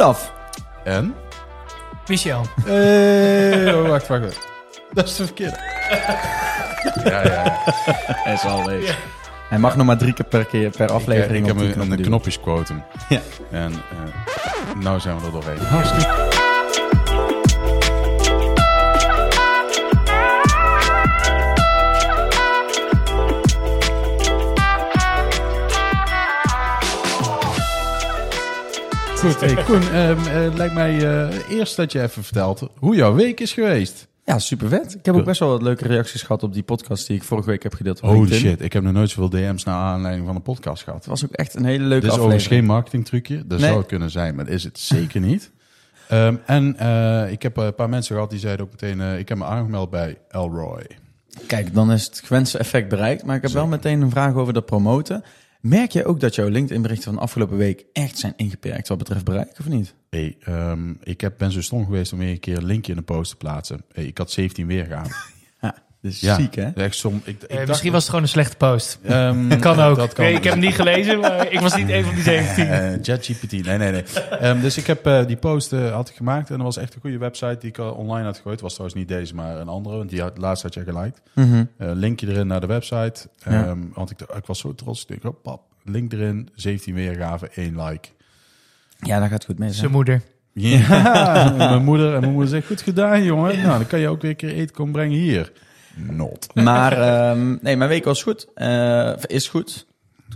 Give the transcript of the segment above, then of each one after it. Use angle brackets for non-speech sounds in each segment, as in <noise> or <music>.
Olaf. En? Michel. Hey, oh, wacht, wacht, wacht. <laughs> Dat is de verkeerde. ja, ja, ja. Hij is al leeg. Hij mag nog maar drie keer per, keer per aflevering ik, op heb die een, knopjesquotum. Ja. En eh nou zijn we er doorheen. Hartstikke. Goed, hey Koen, eh, lijkt mij eh, eerst dat je even vertelt hoe jouw week is geweest. Ja, super vet. Ik heb ook best wel wat leuke reacties gehad op die podcast die ik vorige week heb gedeeld Holy LinkedIn. shit, ik heb nog nooit zoveel DM's naar aanleiding van een podcast gehad. Het was ook echt een hele leuke Dit is overigens geen marketingtrucje. Dat Nee. zou het kunnen zijn, maar dat is het zeker niet. Ehm, en eh, ik heb een paar mensen gehad die zeiden ook meteen... ik heb me aangemeld bij Elroy. Kijk, dan is het gewenste effect bereikt. Maar ik heb wel meteen een vraag over dat promoten. Merk je ook dat jouw LinkedIn-berichten van de afgelopen week echt zijn ingeperkt wat betreft bereik, of niet? Hey, ehm, ik heb, ben zo stom geweest om weer een keer een linkje in een post te plaatsen. Hey, ik had 17 weergaan. <laughs> Is Ja, ziek, hè? Echt som, ik, ik Eh, dacht- misschien was het gewoon een slechte post. <laughs> Ehm, Kan <laughs> ook. Dat kan. Nee, ik heb hem niet gelezen, maar <laughs> ik was niet een van die 17. Eh, ChatGPT, nee, nee, nee. Ehm, dus ik heb eh, die post eh, had ik gemaakt en dat was echt een goede website die ik al online had gegooid. was trouwens niet deze, maar een andere, want die had, laatst had je geliked. Mhm. Eh, linkje erin naar de website. Ja. Ehm, Want ik, ik was zo trots. Ik denk, oh, pap, link erin, 17 weergaven, 1 like. Ja, dat gaat goed hè? Zijn moeder. Ja, mijn moeder en mijn moeder zegt, goed gedaan jongen. Nou, dan kan je ook weer een keer eten komen brengen hier. Not. <laughs> Maar ehm, nee, mijn week was goed. Eh, is goed.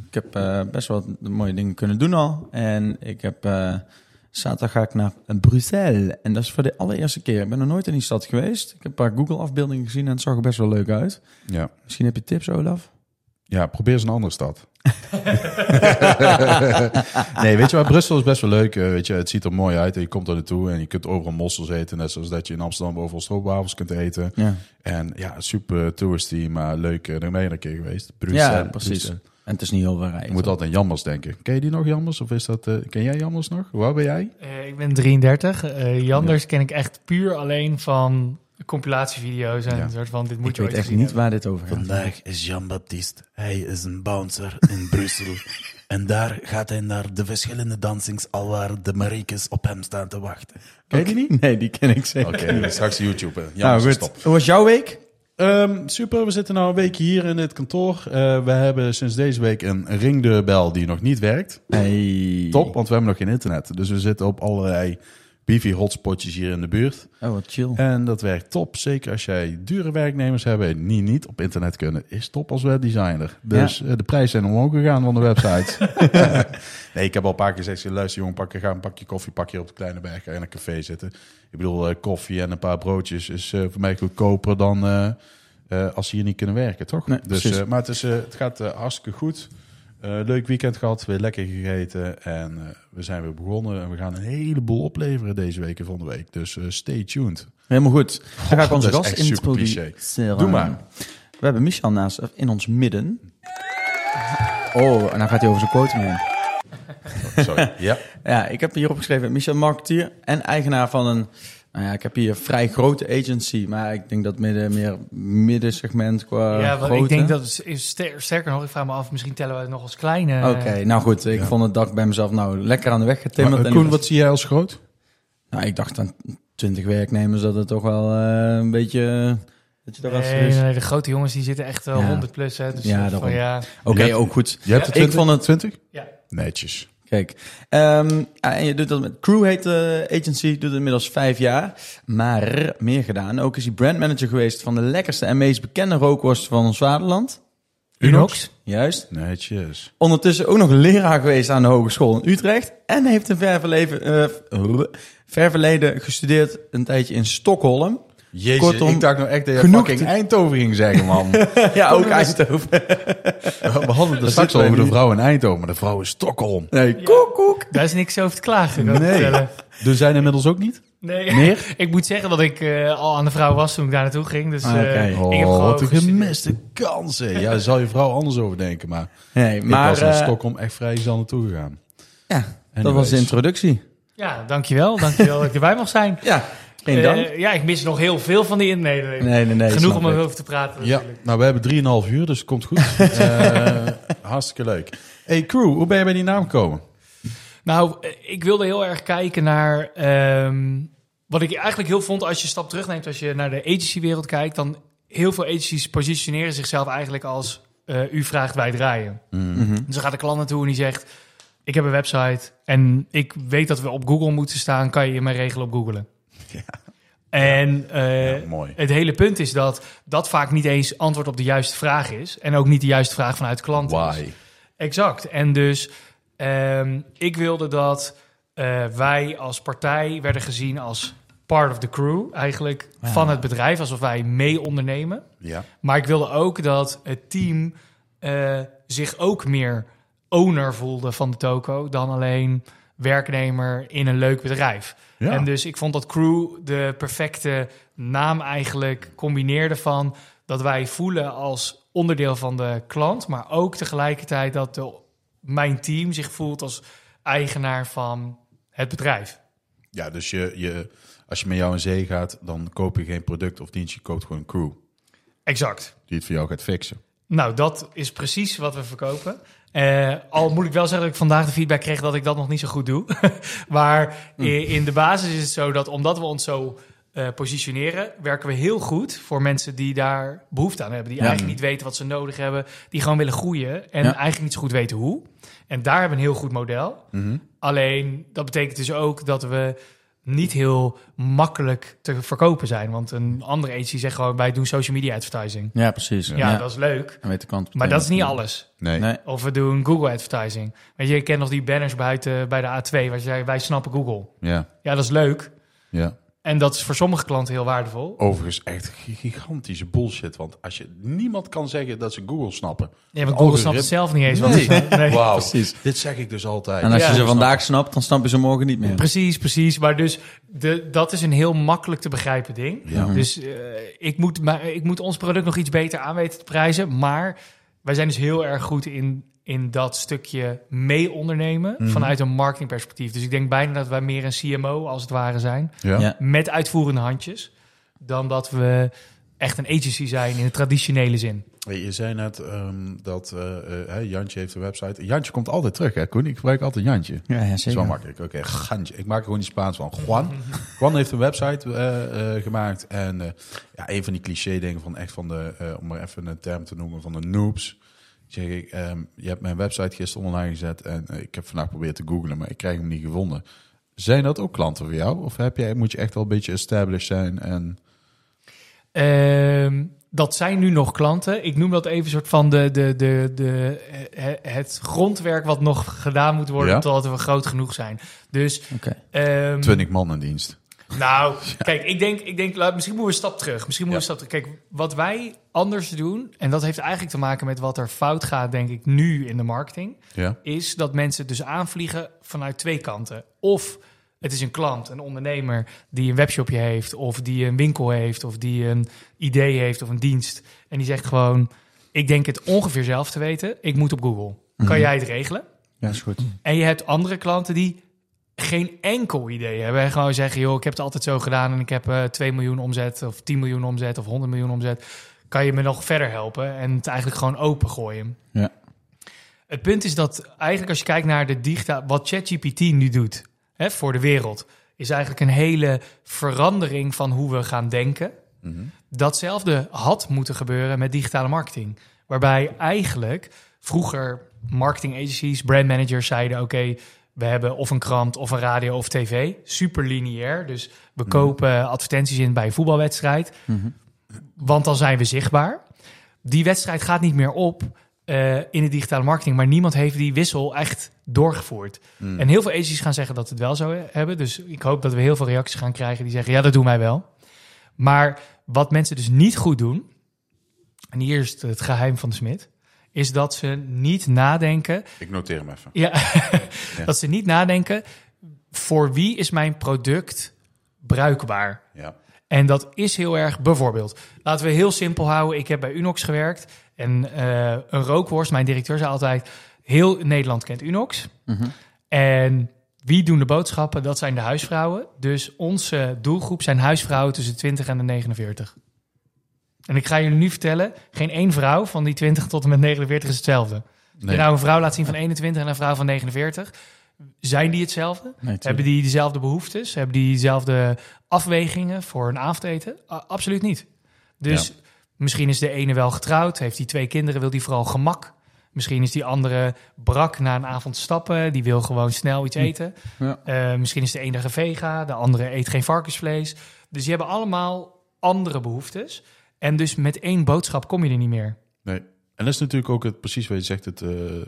Ik heb eh, best wel mooie dingen kunnen doen al. En ik heb... eh, zaterdag ga ik naar Bruxelles. En dat is voor de allereerste keer. Ik ben nog nooit in die stad geweest. Ik heb een paar Google-afbeeldingen gezien en het zag er best wel leuk uit. Ja. Misschien heb je tips, Olaf? Ja, probeer eens een andere stad. <laughs> nee, weet je wat, Brussel is best wel leuk. eh, weet je, het ziet er mooi uit en je komt er naartoe en je kunt overal mossels eten. Net zoals dat je in Amsterdam overal stroopwafels kunt eten. Ja. En ja, super touristy, maar leuk. eh, Daar ben je een keer geweest. Brussel. Ja, precies. Brussel. En het is niet heel veel rijden. Je moet altijd aan Jammers denken. Ken je die nog, Jammers? Of is dat, eh, ken jij Jammers nog? Hoe oud ben jij? Eh, ik ben 33. Eh, Janders ken ik echt puur alleen van compilatievideo's en Ja. een soort van dit moet Ik je weet ooit echt niet waar dit over gaat. Vandaag is Jean-Baptiste. Hij is een bouncer in <laughs> Brussel. En daar gaat hij naar de verschillende dansings, alwaar de Mariekes op hem staan te wachten. Ken je die niet? <laughs> Nee, die ken ik zeker. Oké, straks YouTube. eh, Nou goed, stop. hoe was jouw week? Ehm, super, we zitten nou een weekje hier in dit kantoor. Eh, we hebben sinds deze week een ringdeurbel die nog niet werkt. Hey. Top, want we hebben nog geen internet. Dus we zitten op allerlei wifi hotspotjes hier in de buurt. Oh, wat chill. En dat werkt top. Zeker als jij dure werknemers hebt en die niet op internet kunnen. Is top als webdesigner. Dus eh, de prijzen zijn omhoog gegaan van de website. <laughs> nee, ik heb al een paar keer gezegd. Luister jongen, pak, ga een pakje koffie, pak je op de Kleine Berg. Ga in een café zitten. Ik bedoel, eh, koffie en een paar broodjes is eh, voor mij goedkoper dan als ze hier niet kunnen werken, toch? Nee, dus, maar het, is, het gaat hartstikke goed. Eh, leuk weekend gehad, weer lekker gegeten. En eh, we zijn weer begonnen. En we gaan een heleboel opleveren deze week en volgende week. Dus eh, stay tuned. Helemaal goed. Dan ga ik onze gast super introduceren. Doe maar. We hebben Michel naast in ons midden. Oh, en dan gaat hij over zijn quote heen. Sorry. ja. <laughs> Ja, ik heb hier opgeschreven Michel marketeer en eigenaar van een... Nou ja, ik heb hier een vrij grote agency, maar ik denk dat midden, meer middensegment qua ja, want ik denk dat het is ster- sterker nog, ik vraag me af, misschien tellen we het nog als kleine. Oké, nou goed. Ik Ja. vond het dak bij mezelf nou lekker aan de weg getimmerd. Maar, en Koen, wat zie jij als groot? Nou, ik dacht aan 20 werknemers dat het toch wel eh, een beetje... Dat je daar was. Nee, nee, de grote jongens die zitten echt wel Ja. 100 plus. Hè, dus Ja, ja, van, daarom. ja, Oké, ook goed. Je hebt er 20? ik vond het- 20? ja. Netjes. Kijk, ja, en je doet dat met Crew heet de agency, doet het inmiddels vijf jaar, maar meer gedaan. Ook is hij brandmanager geweest van de lekkerste en meest bekende rookworst van ons vaderland. Unox. Juist. Netjes. Ondertussen ook nog leraar geweest aan de Hogeschool in Utrecht en heeft een ver verleden, eh, ver verleden gestudeerd een tijdje in Stockholm. Jezus, Kortom, ik dacht nou echt dat je genoeg fucking te- Eindhoven ging zeggen, man. <laughs> ja, ook Eindhoven. <laughs> We hadden het straks over de vrouw in Eindhoven, maar de vrouw in Stockholm. Nee, koek, koek. Daar is niks over te klagen. ik Nee. vertellen. Doen zij inmiddels ook niet? Nee. Meer? <laughs> ik moet zeggen dat ik eh, al aan de vrouw was toen ik daar naartoe ging. Dus Ah, eh, ik heb Oh, gewoon wat een gemiste kansen. Ja, daar zal je vrouw anders over denken, maar, Nee, ik maar was naar eh, Stockholm echt vrij snel naartoe gegaan. ja, dat was de introductie. Ja, dankjewel. Dankjewel dat ik erbij mag zijn. Ja, geen Eh, ja, ik mis nog heel veel van die in. Nee, nee, nee. Nee, nee, nee. Genoeg om erover te praten. Ja, natuurlijk. nou we hebben 3,5 uur, dus het komt goed. <laughs> Eh, hartstikke leuk. Hey crew, hoe ben je bij die naam gekomen? Nou, eh, ik wilde heel erg kijken naar... ehm, wat ik eigenlijk heel vond als je een stap terugneemt... als je naar de agency-wereld kijkt... dan heel veel agencies positioneren zichzelf eigenlijk als... eh, u vraagt, wij draaien. Mhm. Dus dan gaat de klant naartoe en die zegt... ik heb een website en ik weet dat we op Google moeten staan... kan je me regelen op <laughs> En eh, Ja, het hele punt is dat dat vaak niet eens antwoord op de juiste vraag is. En ook niet de juiste vraag vanuit de klant is. Why? Exact. En dus ehm, ik wilde dat eh, wij als partij werden gezien als part of the crew, eigenlijk van het bedrijf, alsof wij mee ondernemen. Ja. Maar ik wilde ook dat het team eh, zich ook meer owner voelde van de toko dan alleen werknemer in een leuk bedrijf. Ja. En dus ik vond dat crew de perfecte naam eigenlijk combineerde van dat wij voelen als onderdeel van de klant, maar ook tegelijkertijd dat de, mijn team zich voelt als eigenaar van het bedrijf. Ja, dus je, je, als je met jou in zee gaat, dan koop je geen product of dienst, je koopt gewoon een crew Exact. die het voor jou gaat fixen. Nou, dat is precies wat we verkopen. Eh, al moet ik wel zeggen dat ik vandaag de feedback kreeg dat ik dat nog niet zo goed doe. <laughs> maar i- in de basis is het zo dat omdat we ons zo eh, positioneren, werken we heel goed voor mensen die daar behoefte aan hebben. Die Ja. eigenlijk niet weten wat ze nodig hebben, die gewoon willen groeien en Ja. eigenlijk niet zo goed weten hoe. En daar hebben we een heel goed model. Alleen dat betekent dus ook dat we niet heel makkelijk te verkopen zijn. Want een andere agency zegt gewoon, wij doen social media advertising. Ja, precies. Ja, dat is leuk. Weet de klant Maar dat is niet alles. Nee. Nee. Of we doen Google advertising. Weet je, je kent nog die banners buiten bij de A2 waar je zei, wij snappen Google. Ja, Ja, dat is leuk. ja. En dat is voor sommige klanten heel waardevol. Overigens echt gigantische bullshit. Want als je niemand kan zeggen dat ze Google snappen. Ja, maar Google snapt het zelf niet eens. Nee. nee. <laughs> Precies. Dit zeg ik dus altijd. En als Ja. je ze vandaag snapt, dan snap je ze morgen niet meer. Precies, precies. Maar dus de, dat is een heel makkelijk te begrijpen ding. Ja. Dus eh, ik, moet, maar, ik moet ons product nog iets beter aan weten te prijzen. Maar wij zijn dus heel erg goed in, in dat stukje mee ondernemen vanuit een marketingperspectief. Dus ik denk bijna dat wij meer een CMO als het ware zijn. Ja. Ja. met uitvoerende handjes, dan dat we echt een agency zijn in de traditionele zin. Je zei net ehm, dat eh, eh, hè, Jantje heeft een website. Jantje komt altijd terug, hè Koen? Ik gebruik altijd Jantje. Ja, ja Dat is wel zeker. makkelijk. Oké, Jantje. Ik maak er gewoon die Spaans van. Juan. <laughs> Juan heeft een website eh, eh, gemaakt. En eh, ja, een van die cliché dingen van echt van de, eh, om maar even een term te noemen, van de noobs. Zeg ik, ehm, je hebt mijn website gisteren online gezet en eh, ik heb vandaag geprobeerd te googlen, maar ik krijg hem niet gevonden. Zijn dat ook klanten voor jou? Of heb jij, moet je echt wel een beetje established zijn? En Ehm, dat zijn nu nog klanten. Ik noem dat even een soort van de, de, de, de, eh, het grondwerk wat nog gedaan moet worden Ja. totdat we groot genoeg zijn. Dus, ehm, 20 man in dienst. Nou, <laughs> kijk, ik denk, ik denk laat- misschien moeten we een stap terug. Misschien moeten we een stap terug. Kijk, wat wij anders doen, en dat heeft eigenlijk te maken met wat er fout gaat, denk ik, nu in de marketing. Ja. is dat mensen dus aanvliegen vanuit twee kanten. Of het is een klant, een ondernemer die een webshopje heeft, of die een winkel heeft, of die een idee heeft of een dienst. En die zegt gewoon: Ik denk het ongeveer zelf te weten. Ik moet op Google. Kan jij het regelen? Ja, is goed. En je hebt andere klanten die geen enkel idee hebben. En gewoon zeggen: joh, ik heb het altijd zo gedaan en ik heb eh 2 miljoen omzet, of 10 miljoen omzet, of 100 miljoen omzet. Kan je me nog verder helpen? En het eigenlijk gewoon opengooien. Ja. Het punt is dat eigenlijk als je kijkt naar de digitaal, wat ChatGPT nu doet hè, voor de wereld, is eigenlijk een hele verandering van hoe we gaan denken. Datzelfde had moeten gebeuren met digitale marketing. Waarbij eigenlijk vroeger marketing agencies, brandmanagers zeiden: oké, we hebben of een krant of een radio of tv, super lineair. Dus we kopen advertenties in bij een voetbalwedstrijd, want dan zijn we zichtbaar. Die wedstrijd gaat niet meer op eh, in de digitale marketing, maar niemand heeft die wissel echt doorgevoerd. En heel veel agencies gaan zeggen dat het wel zo hebben. Dus ik hoop dat we heel veel reacties gaan krijgen die zeggen: ja, dat doen wij wel. Maar wat mensen dus niet goed doen, en hier is het, het geheim van de smid, is dat ze niet nadenken. Ik noteer hem even. <laughs> Ja, dat ze niet nadenken. Voor wie is mijn product bruikbaar? Ja. En dat is heel erg, bijvoorbeeld, laten we heel simpel houden. Ik heb bij Unox gewerkt en eh, een rookworst, mijn directeur zei altijd, heel Nederland kent Unox. En wie doen de boodschappen? Dat zijn de huisvrouwen. Dus onze doelgroep zijn huisvrouwen tussen de 20 en de 49. En ik ga jullie nu vertellen, geen één vrouw van die 20 tot en met 49 is hetzelfde. Als Nee. je nou een vrouw laat zien van 21 en een vrouw van 49, Zijn die hetzelfde? Nee. Hebben die dezelfde behoeftes? Hebben die dezelfde afwegingen voor een avondeten? Absoluut niet. Dus misschien is de ene wel getrouwd, heeft die twee kinderen, wil die vooral gemak. Misschien is die andere brak na een avond stappen, die wil gewoon snel iets eten. Ja. Eh, misschien is de ene vega, de andere eet geen varkensvlees. Dus die hebben allemaal andere behoeftes. En dus met één boodschap kom je er niet meer. Nee. En dat is natuurlijk ook het, precies wat je zegt, het eh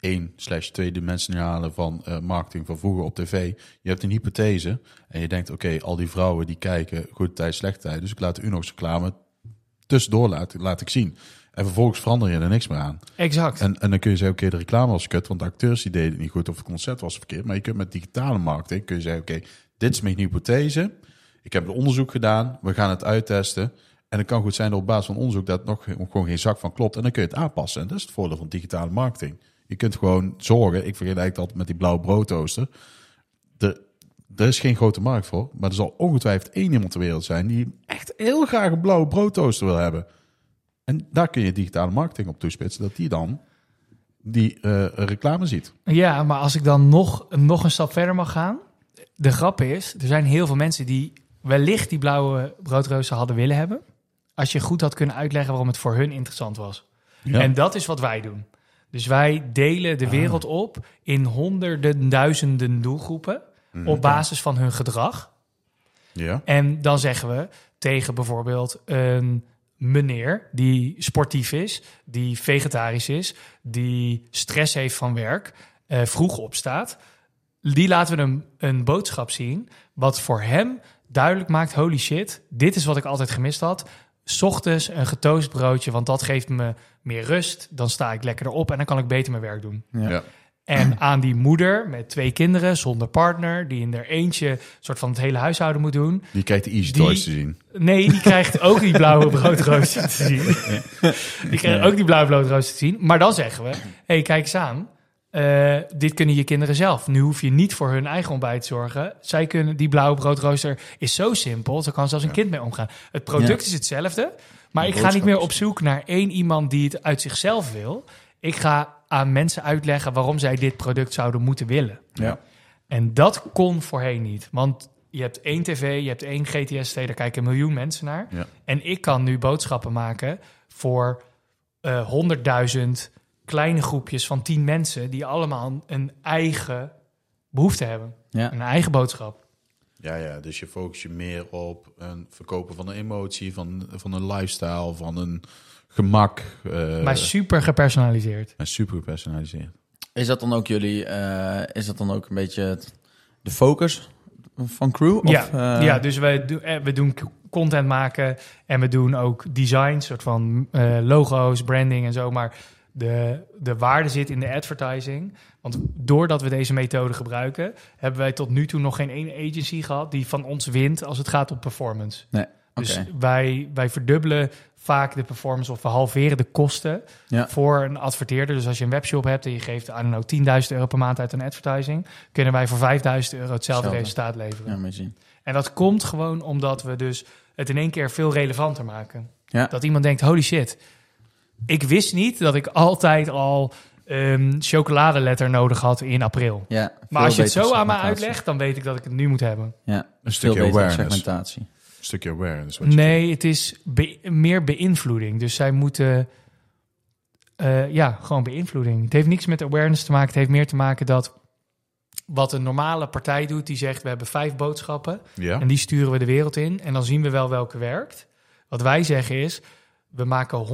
één slash tweedimensionale van eh, marketing van vroeger op tv. Je hebt een hypothese en je denkt, oké, al die vrouwen die kijken goede tijd, slechte tijd. Dus ik laat de Unox reclame tussendoor laten, laat ik zien. En vervolgens verander je er niks meer aan. Exact. En, en dan kun je zeggen, oké, de reclame was kut, want de acteurs die deden het niet goed of het concept was verkeerd. Maar je kunt met digitale marketing, kun je zeggen, oké, dit is mijn hypothese. Ik heb een onderzoek gedaan, we gaan het uittesten. En het kan goed zijn dat op basis van onderzoek dat nog gewoon geen zak van klopt. En dan kun je het aanpassen. En dat is het voordeel van digitale marketing. Je kunt gewoon zorgen, ik eigenlijk altijd met die blauwe broodtoaster. Er, is geen grote markt voor, maar er zal ongetwijfeld één iemand ter wereld zijn die echt heel graag een blauwe broodtoaster wil hebben. En daar kun je digitale marketing op toespitsen, dat die dan die eh, reclame ziet. Ja, maar als ik dan nog, nog een stap verder mag gaan. De grap is, er zijn heel veel mensen die wellicht die blauwe broodrooster hadden willen hebben. Als je goed had kunnen uitleggen waarom het voor hun interessant was. Ja. En dat is wat wij doen. Dus wij delen de wereld op in honderden, duizenden doelgroepen. Op basis van hun gedrag. ja. En dan zeggen we tegen bijvoorbeeld een meneer die sportief is, die vegetarisch is, die stress heeft van werk, eh, vroeg opstaat. Die laten we hem een boodschap zien, wat voor hem duidelijk maakt: holy shit, dit is wat ik altijd gemist had. 's Ochtends een getoast broodje, want dat geeft me meer rust. Dan sta ik lekkerder op en dan kan ik beter mijn werk doen. Ja. Ja. En aan die moeder met twee kinderen zonder partner, die in haar eentje soort van het hele huishouden moet doen. Die krijgt de Easy Die- Toys te zien. Nee, die krijgt ook die blauwe <laughs> broodrooster te zien. Die krijgt ook die blauwe broodrooster te zien. Maar dan zeggen we, hey, kijk eens aan. Eh, dit kunnen je kinderen zelf. Nu hoef je niet voor hun eigen ontbijt te zorgen. Zij kunnen, die blauwe broodrooster is zo simpel. Zo kan zelfs een kind mee omgaan. Het product Ja. is hetzelfde. Maar De ik ga niet meer op zoek naar één iemand die het uit zichzelf wil. Ik ga aan mensen uitleggen waarom zij dit product zouden moeten willen. Ja. En dat kon voorheen niet. Want je hebt één tv, je hebt één GTST, daar kijken een miljoen mensen naar. Ja. En ik kan nu boodschappen maken voor eh 100.000 kleine groepjes van 10 mensen... die allemaal een eigen behoefte hebben. Ja. Een eigen boodschap. Ja, ja, dus je focus je meer op een verkopen van een emotie, van, van een lifestyle, van een gemak. eh, maar super gepersonaliseerd. en super gepersonaliseerd. Is dat dan ook jullie, eh, is dat dan ook een beetje het- de focus van crew? Of, ja, eh, ja, dus we, doen eh, we doen content maken en we doen ook design, soort van eh, logo's, branding en zo. Maar de, de waarde zit in de advertising. Want doordat we deze methode gebruiken, hebben wij tot nu toe nog geen één agency gehad die van ons wint als het gaat om performance. Nee. Dus wij, wij verdubbelen vaak de performance of we halveren de kosten Ja. voor een adverteerder. Dus als je een webshop hebt en je geeft, know, 10.000 euro per maand uit een advertising, kunnen wij voor 5.000 euro hetzelfde Hetzelfde. resultaat leveren. Ja, zien. En dat komt gewoon omdat we dus het in één keer veel relevanter maken. Ja. Dat iemand denkt, holy shit, ik wist niet dat ik altijd al een chocoladeletter nodig had in april. Ja, Maar als je het zo aan me uitlegt, dan weet ik dat ik het nu moet hebben. Ja, Een stukje awareness. segmentatie. Een stukje awareness. Wat je Nee, het is be- meer beïnvloeding. Dus zij moeten, eh, ja, gewoon beïnvloeding. Het heeft niks met awareness te maken. Het heeft meer te maken dat wat een normale partij doet, die zegt, we hebben vijf boodschappen. Ja, En die sturen we de wereld in. En dan zien we wel welke werkt. Wat wij zeggen is, we maken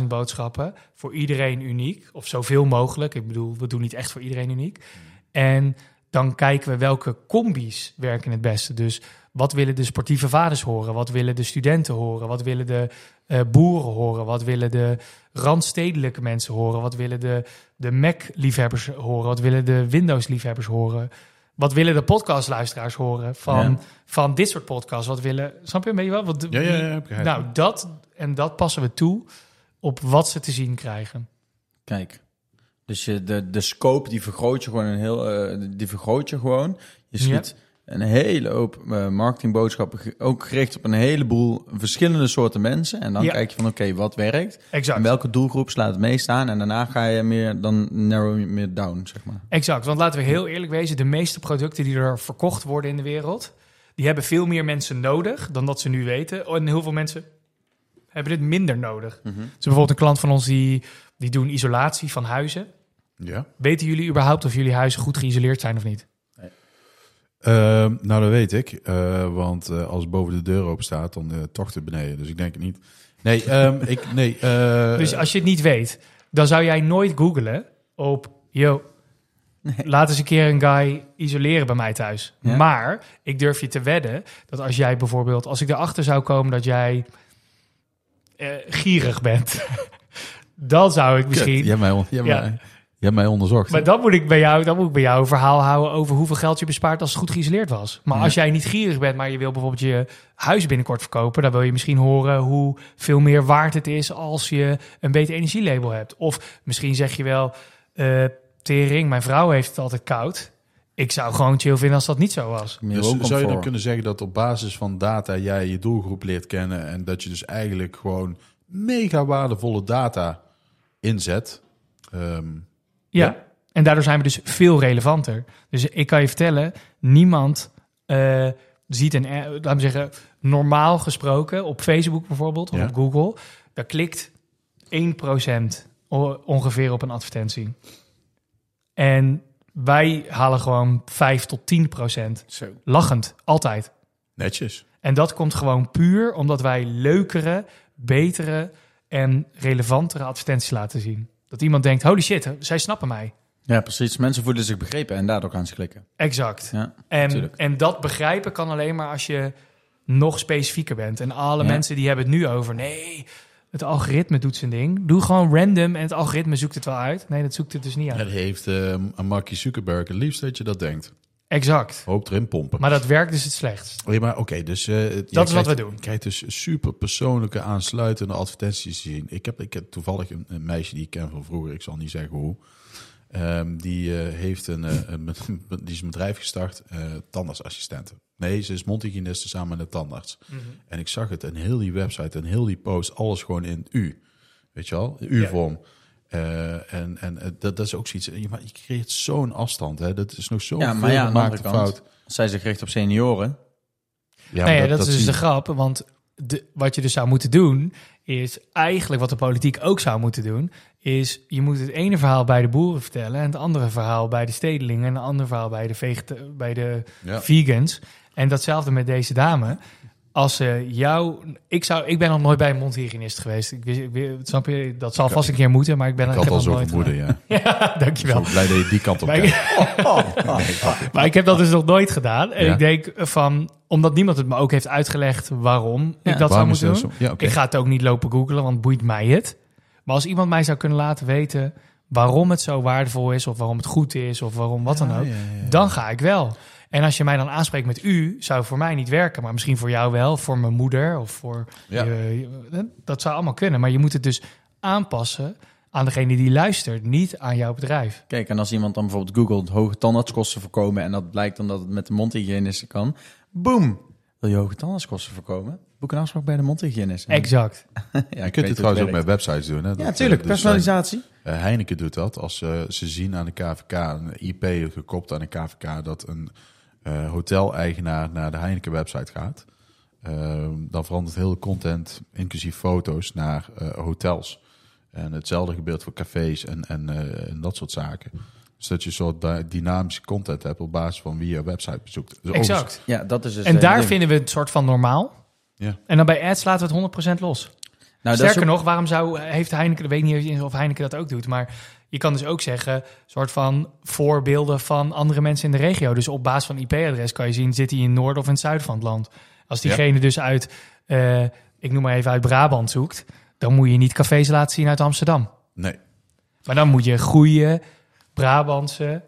100.000 boodschappen voor iedereen uniek. Of zoveel mogelijk. Ik bedoel, we doen niet echt voor iedereen uniek. En dan kijken we welke combi's werken het beste. Dus wat willen de sportieve vaders horen? Wat willen de studenten horen? Wat willen de eh, boeren horen? Wat willen de randstedelijke mensen horen? Wat willen de, de Mac-liefhebbers horen? Wat willen de Windows-liefhebbers horen? Wat willen de podcastluisteraars horen van, Ja. van dit soort podcasts? Wat willen, snap je beetje wel? Wat, ja, ja, nou, dat en dat passen we toe op wat ze te zien krijgen. Kijk. Dus je, de, de scope, die vergroot je gewoon een heel, eh, die vergroot je gewoon. Je schiet een hele hoop eh, marketingboodschappen, ook gericht op een heleboel verschillende soorten mensen. En dan Ja. kijk je van, oké, wat werkt? Exact. En welke doelgroep slaat het meest aan? En daarna ga je meer, dan narrow je meer down, zeg maar. Exact, want laten we heel eerlijk wezen, de meeste producten die er verkocht worden in de wereld, die hebben veel meer mensen nodig dan dat ze nu weten. En heel veel mensen hebben dit minder nodig. Mhm. Dus bijvoorbeeld een klant van ons die, die doen isolatie van huizen. Ja. Weten jullie überhaupt of jullie huizen goed geïsoleerd zijn of niet? Ehm, nou, dat weet ik. Eh, want eh, als boven de deur open staat, dan uh, tocht het beneden. Dus ik denk het niet. Nee, ehm, ik, nee. eh, <laughs> Dus als je het niet weet, dan zou jij nooit googlen op, yo, laat eens een keer een guy isoleren bij mij thuis. Ja. Maar ik durf je te wedden dat als jij bijvoorbeeld, als ik erachter zou komen dat jij eh, gierig bent, <laughs> dan zou ik kut, misschien. je hebt mij, hebt Ja. mij, hebt mij onderzocht. Maar dan moet ik bij jou, dan moet ik bij jou een verhaal houden over hoeveel geld je bespaart als het goed geïsoleerd was. Maar Ja. als jij niet gierig bent, maar je wil bijvoorbeeld je huis binnenkort verkopen, dan wil je misschien horen hoe veel meer waard het is als je een beter energielabel hebt. Of misschien zeg je wel, eh tering, mijn vrouw heeft het altijd koud. Ik zou gewoon chill vinden als dat niet zo was. Dus zou je dan kunnen zeggen dat op basis van data jij je doelgroep leert kennen en dat je dus eigenlijk gewoon mega waardevolle data inzet? Ehm, Ja. Ja. En daardoor zijn we dus veel relevanter. Dus ik kan je vertellen, niemand eh, ziet een, eh, laten we zeggen, normaal gesproken op Facebook bijvoorbeeld of Ja. op Google, daar klikt 1% o- ongeveer op een advertentie. En wij halen gewoon 5 tot 10% Zo. lachend, altijd. netjes. En dat komt gewoon puur omdat wij leukere, betere en relevantere advertenties laten zien. Dat iemand denkt, holy shit, zij snappen mij. Ja, precies. Mensen voelen zich begrepen en daardoor gaan ze klikken. Exact. Ja, En, en dat begrijpen kan alleen maar als je nog specifieker bent. En alle Ja. mensen die hebben het nu over, nee, het algoritme doet zijn ding. Doe gewoon random en het algoritme zoekt het wel uit. Nee, dat zoekt het dus niet uit. Het heeft eh Mark Zuckerberg het liefst dat je dat denkt. Exact. Hoop erin pompen. Maar dat werkt dus het slechtst. Ja, maar oké, dus... eh, jij wat krijgt- we doen. Je krijgt dus super persoonlijke aansluitende advertenties te zien. Ik heb, ik heb toevallig een, een meisje die ik ken van vroeger, ik zal niet zeggen hoe. Ehm, die eh, heeft een, eh, een, <laughs> die is een bedrijf gestart, tandartsassistenten. Nee, ze is mondhygiëniste samen met tandarts. En ik zag het en heel die website en heel die post, alles gewoon in U. Weet je wel, U-vorm. Eh, en en eh, dat, dat is ook zoiets. Je, maar je creëert zo'n afstand. Hè? Dat is nog zo'n Ja, maar ja, aan de andere gemaakte kant, fout. zij zich richt op senioren, Ja, nee, maar dat, is dus de grap. Want de, wat je dus zou moeten doen, is eigenlijk wat de politiek ook zou moeten doen, is je moet het ene verhaal bij de boeren vertellen en het andere verhaal bij de stedelingen en een ander verhaal bij de, vegeta- bij de Ja. vegans. En datzelfde met deze dame. Als ze jou, ik zou, ik ben nog nooit bij een mondhygiënist geweest. Ik wist, ik, snap je? Dat zal vast een keer moeten, maar ik ben Ik ik had al zo nooit vermoeden, ja. <laughs> Ja, dankjewel. Zo blij dat je die kant op Maar kijkt. ik, <laughs> maar ik heb dat dus nog nooit gedaan. En Ja. ik denk van, omdat niemand het me ook heeft uitgelegd waarom ik dat zou Waarom moeten doen. zo? Ik ga het ook niet lopen googlen, want boeit mij het. Maar als iemand mij zou kunnen laten weten waarom het zo waardevol is, of waarom het goed is, of waarom wat dan ook, dan ga ik wel. En als je mij dan aanspreekt met u, zou voor mij niet werken, maar misschien voor jou wel, voor mijn moeder of voor. Ja. je- dat zou allemaal kunnen, maar je moet het dus aanpassen aan degene die luistert, niet aan jouw bedrijf. Kijk, en als iemand dan bijvoorbeeld googelt hoge tandartskosten voorkomen en dat blijkt dan dat het met de mondhygiëniste kan, boom! Wil je hoge tandartskosten voorkomen? Boek een afspraak bij de mondhygiënist. <laughs> Exact. ja, Je kunt hoe trouwens ook met websites doen. Hè? Dat, Ja, eh, tuurlijk. dus, Personalisatie. eh, Heineken doet dat. Als eh, ze zien aan de KVK, een IP gekoppeld aan de KVK, dat een eh hoteleigenaar naar de Heineken-website gaat, eh, dan verandert heel de content, inclusief foto's, naar eh, hotels. En hetzelfde gebeurt voor cafés en, en, eh, en dat soort zaken. Dus dat je een soort dy- dynamische content hebt op basis van wie je website bezoekt. Dus Exact. Ja, dat is dus En daar ding. vinden we het soort van normaal. Ja. En dan bij ads laten we het 100% los. Nou, dat is Sterker ook- nog, waarom zou, heeft Heineken, ik weet niet of Heineken dat ook doet, maar je kan dus ook zeggen, soort van voorbeelden van andere mensen in de regio. Dus op basis van IP-adres kan je zien, zit hij in het noorden of in het zuiden van het land. Als diegene dus uit, eh, ik noem maar even uit Brabant zoekt, dan moet je niet cafés laten zien uit Amsterdam. Nee. Maar dan moet je goede Brabantse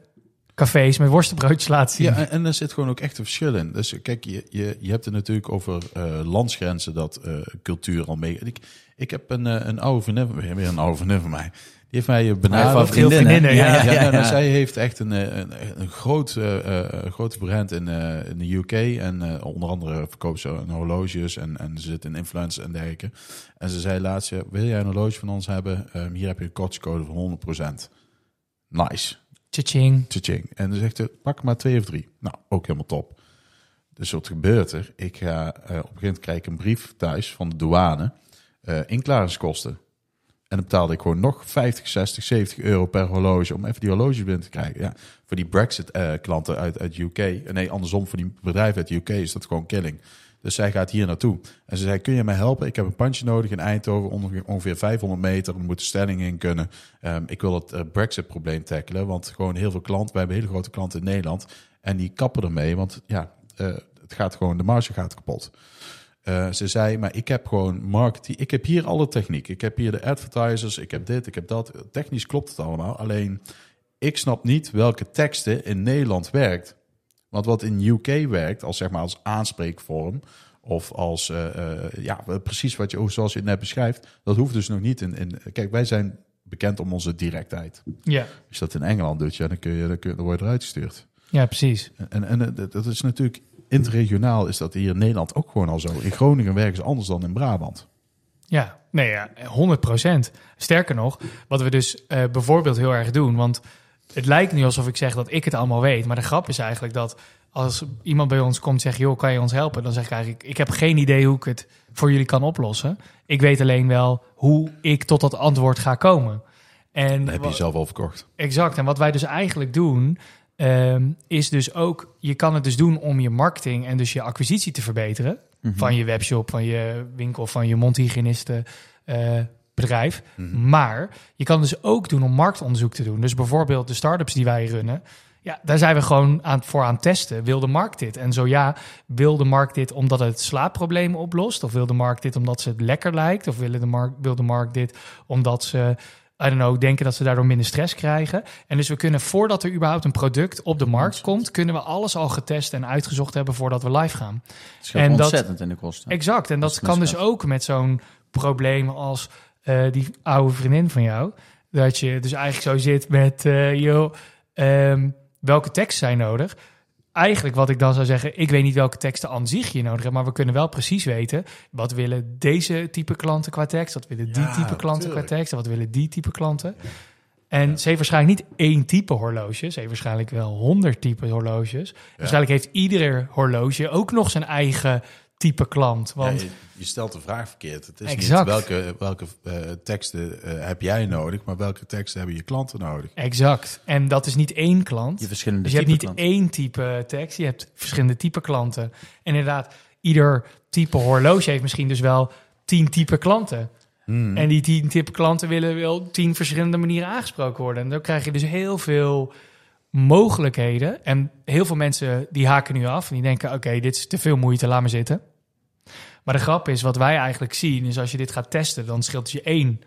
cafés met worstenbroodjes laten zien. Ja, en, er zit gewoon ook echt een verschil in. Dus kijk, je, je, je hebt het natuurlijk over eh, landsgrenzen dat eh, cultuur al mee. Ik, ik heb een, een oude vriendin, weer een oude vriendin van mij. Heeft mij eh, Hij heeft vriendinnen. vriendinnen, ja. Ja, ja, nou, zij heeft echt een, eh, een, een groot, eh, eh, grote brand in, eh, in de UK. En eh, onder andere verkoopt ze een horloges en, en ze zit in influence en dergelijke. En ze zei laatst, wil jij een horloge van ons hebben? Ehm, hier heb je een kortingscode van 100%. Nice. Tjing. Tjing. En dan zegt ze, pak maar twee of drie. Nou, ook helemaal top. Dus wat gebeurt er? Ik ga, eh, op een gegeven moment krijg ik een brief thuis van de douane. eh inklaringskosten. En dan betaalde ik gewoon nog 50, 60, 70 euro per horloge om even die horloges binnen te krijgen. Ja, voor die Brexit-klanten uit, uit UK. eh, Nee, andersom, voor die bedrijven uit UK is dat gewoon killing. Dus zij gaat hier naartoe. En ze zei, kun je mij helpen? Ik heb een pandje nodig in Eindhoven, ongeveer, ongeveer 500 meter. Er moet een stelling in kunnen. Ehm, ik wil het eh, Brexit-probleem tackelen, want gewoon heel veel klanten, wij hebben hele grote klanten in Nederland. En die kappen ermee, want ja, eh, het gaat gewoon, de marge gaat kapot. Eh, ze zei, maar ik heb gewoon marketing. Ik heb hier alle techniek. Ik heb hier de advertisers, ik heb dit, ik heb dat. Technisch klopt het allemaal. Alleen, ik snap niet welke teksten in Nederland werkt. Want wat in UK werkt, als zeg maar als aanspreekvorm of als eh, eh, ja, precies wat je, zoals je het net beschrijft, dat hoeft dus nog niet in. in kijk, wij zijn bekend om onze directheid. Ja. Als je dat in Engeland doet, ja, dan, kun je, dan, kun je, dan word je eruit gestuurd. ja, precies. En, en dat is natuurlijk interregionaal is dat hier in Nederland ook gewoon al zo. In Groningen werken ze anders dan in Brabant. Ja, nee, ja, 100 procent. Sterker nog, wat we dus eh, bijvoorbeeld heel erg doen, want het lijkt nu alsof ik zeg dat ik het allemaal weet, maar de grap is eigenlijk dat als iemand bij ons komt en zegt, joh, kan je ons helpen? Dan zeg ik eigenlijk, ik heb geen idee hoe ik het voor jullie kan oplossen. Ik weet alleen wel hoe ik tot dat antwoord ga komen. En Dat heb je zelf al verkocht. Exact. En wat wij dus eigenlijk doen, ehm, is dus ook, je kan het dus doen om je marketing en dus je acquisitie te verbeteren. Mhm. Van je webshop, van je winkel, van je mondhygiënisten eh, bedrijf. Maar je kan dus ook doen om marktonderzoek te doen. Dus bijvoorbeeld de start-ups die wij runnen. Ja, daar zijn we gewoon aan, voor aan het testen. Wil de markt dit? En zo ja, wil de markt dit omdat het slaapproblemen oplost? Of wil de markt dit omdat ze het lekker lijkt? Of wil de markt, wil de markt dit omdat ze, I don't know, denken dat ze daardoor minder stress krijgen? En dus we kunnen, voordat er überhaupt een product op de markt komt, kunnen we alles al getest en uitgezocht hebben voordat we live gaan. Het En dat- ontzettend in de kosten. Exact. En dat kan dus ook met zo'n probleem als eh, die oude vriendin van jou. Dat je dus eigenlijk zo zit met, eh joh, ehm, welke teksten zijn nodig? Eigenlijk wat ik dan zou zeggen, ik weet niet welke teksten aan zich je nodig hebt, maar we kunnen wel precies weten, wat willen deze type klanten qua tekst, wat willen die Ja, type klanten tuurlijk. qua tekst, en wat willen die type klanten. En ze heeft waarschijnlijk niet één type horloge, ze heeft waarschijnlijk wel honderd type horloges. Waarschijnlijk heeft ieder horloge ook nog zijn eigen type klant, want... Ja, je, je stelt de vraag verkeerd. Het is Exact. niet welke, welke eh, teksten eh, heb jij nodig, maar welke teksten hebben je klanten nodig. Exact. En dat is niet één klant. Je verschillende Dus je hebt niet klanten. één type tekst, je hebt verschillende type klanten. En inderdaad, ieder type horloge heeft misschien dus wel tien type klanten. Hmm. En die tien type klanten willen wel tien verschillende manieren aangesproken worden. En dan krijg je dus heel veel mogelijkheden. En heel veel mensen die haken nu af en die denken, oké, dit is te veel moeite, laat me zitten. Maar de grap is, wat wij eigenlijk zien, is als je dit gaat testen, dan scheelt je één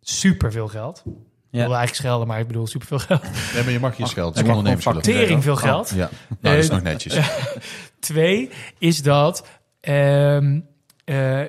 super veel geld. Ik Ja. wilde eigenlijk schelden, maar ik bedoel super veel geld. Nee, maar je mag je geld. mag ondernemers gewoon willen. Tering veel geld. Ja, nou, dat is Eh, nog netjes. <laughs> Twee is dat ehm, eh,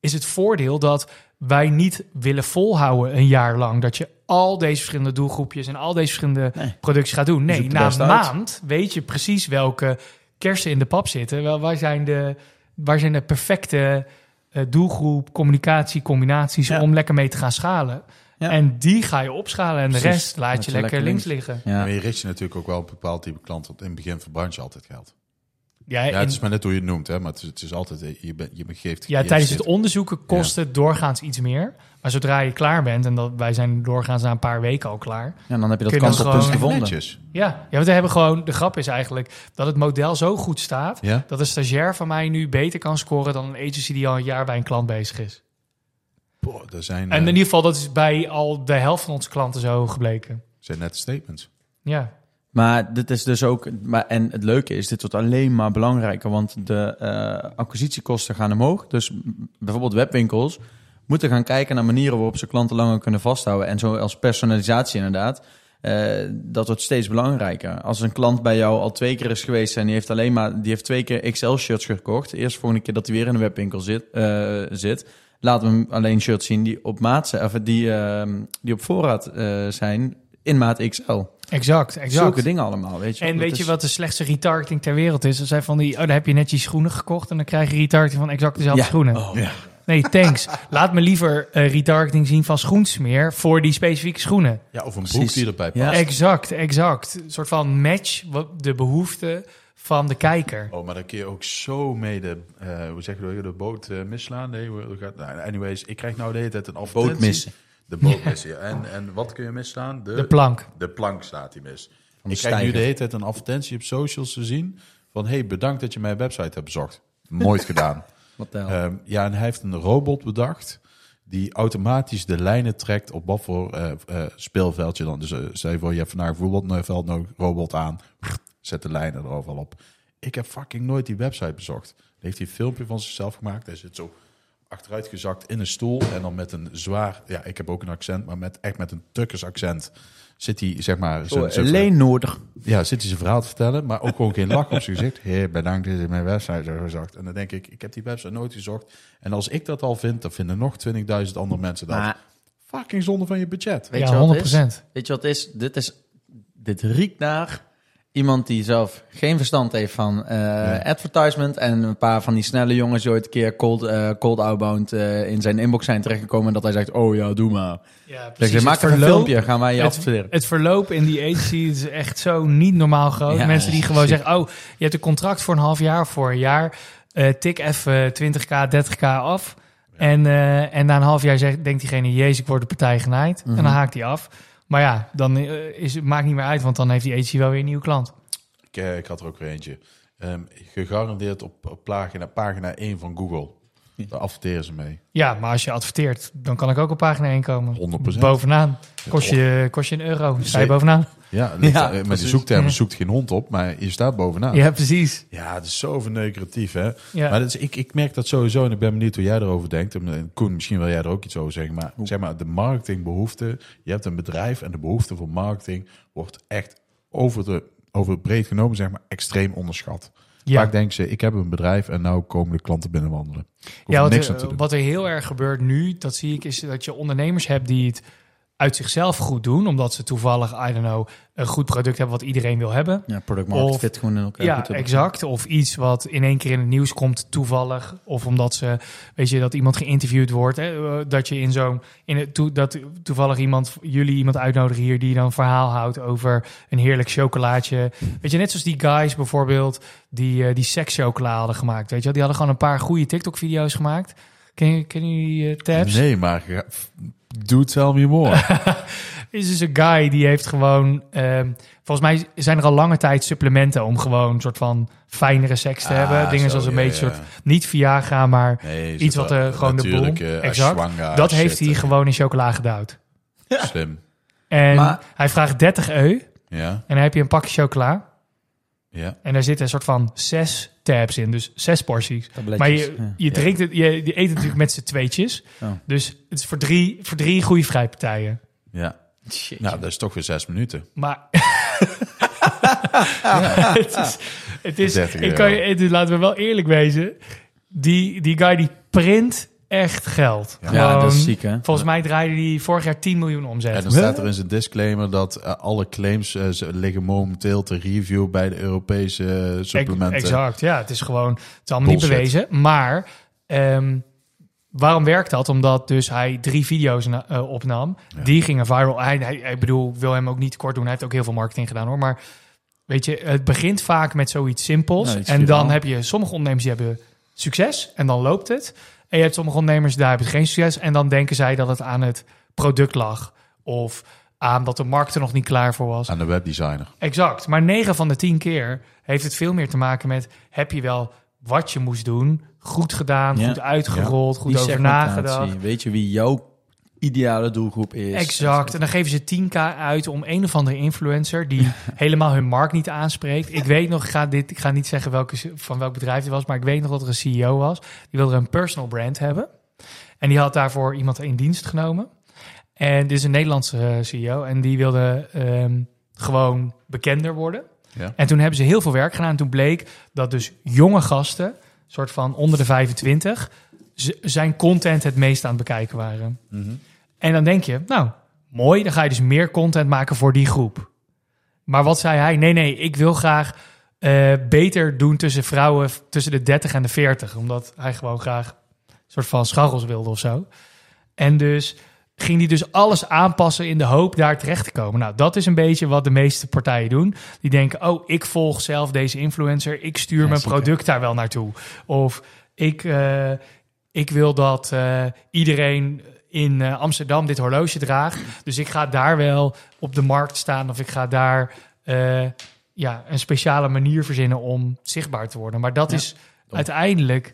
is het voordeel dat wij niet willen volhouden een jaar lang dat je al deze verschillende doelgroepjes en al deze verschillende Nee. producties gaat doen. Nee, na een uit. maand weet je precies welke kersen in de pap zitten. Wel, waar zijn de, waar zijn de perfecte eh, doelgroep, communicatie, combinaties Ja. om lekker mee te gaan schalen. Ja. En die ga je opschalen en de Precies. rest laat je je lekker, links links. liggen. Ja. Maar je richt je natuurlijk ook wel op een bepaald type klant. Want in het begin verbrandt je altijd geld. Ja, Ja, in- het is maar net hoe je het noemt, hè. Maar het is, het is altijd, eh, je, bent je geeft... Ja, je tijdens het onderzoeken kost het doorgaans iets meer. Maar zodra je klaar bent, en dat, wij zijn doorgaans na een paar weken al klaar. Ja, dan heb je dat kantelpunt gevonden. Netjes. Ja, ja want we hebben gewoon, de grap is eigenlijk dat het model zo goed staat, Ja? dat een stagiair van mij nu beter kan scoren dan een agency die al een jaar bij een klant bezig is. Boah, er zijn, En in eh, ieder geval, dat is bij al de helft van onze klanten zo gebleken. zijn net statements. Ja, Maar dit is dus ook, maar, en het leuke is, dit wordt alleen maar belangrijker, want de eh, acquisitiekosten gaan omhoog. Dus bijvoorbeeld webwinkels moeten gaan kijken naar manieren waarop ze klanten langer kunnen vasthouden. En zoals personalisatie inderdaad, eh, dat wordt steeds belangrijker. Als een klant bij jou al twee keer is geweest en die heeft alleen maar, die heeft twee keer XL-shirts gekocht. Eerst volgende keer dat hij weer in een webwinkel zit, eh, zit laten we hem alleen shirts zien die op maat zijn, of die, ehm, die op voorraad eh, zijn in maat XL. Exact, exact. Zulke dingen allemaal, weet je. En Dat weet is- je wat de slechtste retargeting ter wereld is? Dat zijn van die, oh, dan heb je net je schoenen gekocht en dan krijg je retargeting van exact dezelfde Ja. schoenen. Oh. Ja. Nee, thanks. Laat me liever eh, retargeting zien van schoensmeer voor die specifieke schoenen. Ja, of een broek Precies. die erbij past. Ja. Exact, exact. Een soort van match wat de behoeften van de kijker. Oh, maar dan kun je ook zo mee de, eh, hoe zeg je dat, de boot eh, misslaan. Nee, gaat, nou, anyways, ik krijg nou de hele tijd een advertentie. Boot missen. De boot missen, ja. En, en wat kun je misslaan? De plank. De plank staat die mis. de ik krijg nu de hele tijd een advertentie op socials te zien van... hey, bedankt dat je mijn website hebt bezocht. Nooit gedaan. <laughs> Ehm, ja, en hij heeft een robot bedacht die automatisch de lijnen trekt op wat voor eh, eh, speelveld je dan. Dus uh, stel je voor, je hebt vandaag een robot aan, <laughs> zet de lijnen er overal op. Ik heb fucking nooit die website bezocht. Dan heeft hij een filmpje van zichzelf gemaakt. Hij zit zo achteruit gezakt in een stoel en dan met een zwaar, ja, ik heb ook een accent, maar met echt met een tukkers accent zit hij zeg maar zijn- Oh, alleen nodig. ja, zit hij zijn verhaal te vertellen, maar ook gewoon geen lach op zijn gezicht. Heer, bedankt dat je mijn website hebt gezocht. En dan denk ik, ik heb die website nooit gezocht. En als ik dat al vind, dan vinden nog 20.000 andere mensen dat. Maar Fucking zonde van je budget. weet ja, je wat het 100%. is? Weet je wat het is? Dit is? Dit riekt naar iemand die zelf geen verstand heeft van eh, advertisement. En een paar van die snelle jongens die ooit een keer cold, eh, cold outbound eh, in zijn inbox zijn terechtgekomen. En dat hij zegt, oh ja, doe maar. Ja, Dus precies. even een filmpje, gaan wij je het, adverteren. het verloop in die agency is echt zo niet normaal groot. Ja, Mensen die gewoon zeggen, oh, je hebt een contract voor een half jaar of voor een jaar. Eh, tik even 20k, 30k af. En, eh, en na een half jaar zegt, denkt diegene, jezus, ik word de partij genaaid. En dan haakt hij af. Maar ja, dan eh, is het maakt niet meer uit, want dan heeft die agency wel weer een nieuwe klant. Ik, eh, ik had er ook weer eentje. Ehm, gegarandeerd op, op pagina, pagina 1 van Google. Daar adverteren ze mee. Ja, maar als je adverteert, dan kan ik ook op pagina 1 komen. 100%. Bovenaan. Kost je, kost je een euro. Sta je Zeker. bovenaan? Ja, ligt- <laughs> Ja, eh, met de zoektermen Ja. zoekt geen hond op, maar je staat bovenaan. Ja, precies. Ja, het is zo verneukeratief, hè? Ja. Maar dat is, ik, ik merk dat sowieso en ik ben benieuwd hoe jij erover denkt. En, eh, Koen, misschien wil jij er ook iets over zeggen. Maar zeg maar, de marketingbehoefte. Je hebt een bedrijf en de behoefte voor marketing wordt echt over, de, over het breed genomen, zeg maar, extreem onderschat. Ja. Vaak denken ze, ik heb een bedrijf en nou komen de klanten binnenwandelen. Ja, wat niks er, aan te doen. wat er heel erg gebeurt nu, dat zie ik, is dat je ondernemers hebt die het uit zichzelf goed doen, omdat ze toevallig, I don't know, een goed product hebben wat iedereen wil hebben. Ja, product market Of- fit gewoon in elkaar. Ja, exact. Of iets wat in één keer in het nieuws komt toevallig. Of omdat ze, weet je, dat iemand geïnterviewd wordt. Hè, eh, dat je in zo'n, in het, toe, dat toevallig iemand, jullie iemand uitnodigen hier die dan een verhaal houdt over een heerlijk chocolaatje. Weet je, net zoals die guys bijvoorbeeld die, eh, die sekschocola hadden gemaakt. Weet je, wel. die hadden gewoon een paar goede TikTok-video's gemaakt. Ken je, ken je die eh, tabs? Nee, maar do tell me more. <laughs> is dus een guy die heeft gewoon... ehm, volgens mij zijn er al lange tijd supplementen om gewoon een soort van fijnere seks te Ah, hebben. Dingen zo, zoals een ja, beetje ja. soort... Niet Viagra, maar Nee, iets wat er gewoon de boel... natuurlijke Exact. Dat heeft hij eh, gewoon in chocola gedouwd. <laughs> Slim. En Maar- hij vraagt 30 eu Ja, en dan heb je een pakje chocola. ja. En daar zitten een soort van zes tabs in, dus zes porties. Tabletjes, Maar je, ja. je, drinkt het, je, je eet het natuurlijk met z'n tweetjes. Oh. Dus het is voor drie, voor drie goede vrijpartijen. ja. Shit. Nou, dat is toch weer zes minuten. Maar <laughs> het is, het is 30 ik kan je, het laten we wel eerlijk wezen. Die, die guy die print echt geld. ja, Gewoon, dat is ziek, hè? Volgens mij draaide hij vorig jaar 10 miljoen omzet. En dan staat er in zijn disclaimer dat eh, alle claims ze liggen momenteel te review bij de Europese eh, supplementen. Exact, ja. Het is gewoon, het is allemaal niet bewezen. Maar ehm, waarom werkt dat? Omdat dus hij drie video's na- opnam. Die gingen viral. Hij, hij, hij bedoel, wil hem ook niet kort doen. Hij heeft ook heel veel marketing gedaan hoor. Maar weet je, het begint vaak met zoiets simpels. En dan heb je sommige ondernemers die hebben succes en dan loopt het. En je hebt sommige ondernemers daar hebben geen succes. En dan denken zij dat het aan het product lag. Of aan dat de markt er nog niet klaar voor was. Aan de webdesigner. Exact. Maar 9 van de 10 keer heeft het veel meer te maken met: heb je wel wat je moest doen, goed gedaan, Ja. goed uitgerold, goed Die over nagedacht. Weet je wie jouw ideale doelgroep is? Exact. En dan geven ze 10k uit om een of andere influencer die <laughs> helemaal hun markt niet aanspreekt. Ik weet nog, ik ga, dit, ik ga niet zeggen welke, van welk bedrijf het was, maar ik weet nog dat er een CEO was. Die wilde een personal brand hebben. En die had daarvoor iemand in dienst genomen. En dit is een Nederlandse eh, CEO. En die wilde ehm, gewoon bekender worden. Ja. En toen hebben ze heel veel werk gedaan. En toen bleek dat dus jonge gasten, soort van onder de 25, z- zijn content het meest aan het bekijken waren. En dan denk je, nou, mooi, dan ga je dus meer content maken voor die groep. Maar wat zei hij? Nee, nee, ik wil graag eh, beter doen tussen vrouwen tussen de 30 en de 40. Omdat hij gewoon graag een soort van scharrels wilde of zo. En dus ging hij dus alles aanpassen in de hoop daar terecht te komen. Nou, dat is een beetje wat de meeste partijen doen. Die denken, oh, ik volg zelf deze influencer. Ik stuur mijn zeker. product daar wel naartoe. Of ik, eh, ik wil dat eh, iedereen in eh, Amsterdam dit horloge draagt. Dus ik ga daar wel op de markt staan. Of ik ga daar eh, ja, een speciale manier verzinnen om zichtbaar te worden. Maar dat Ja. is uiteindelijk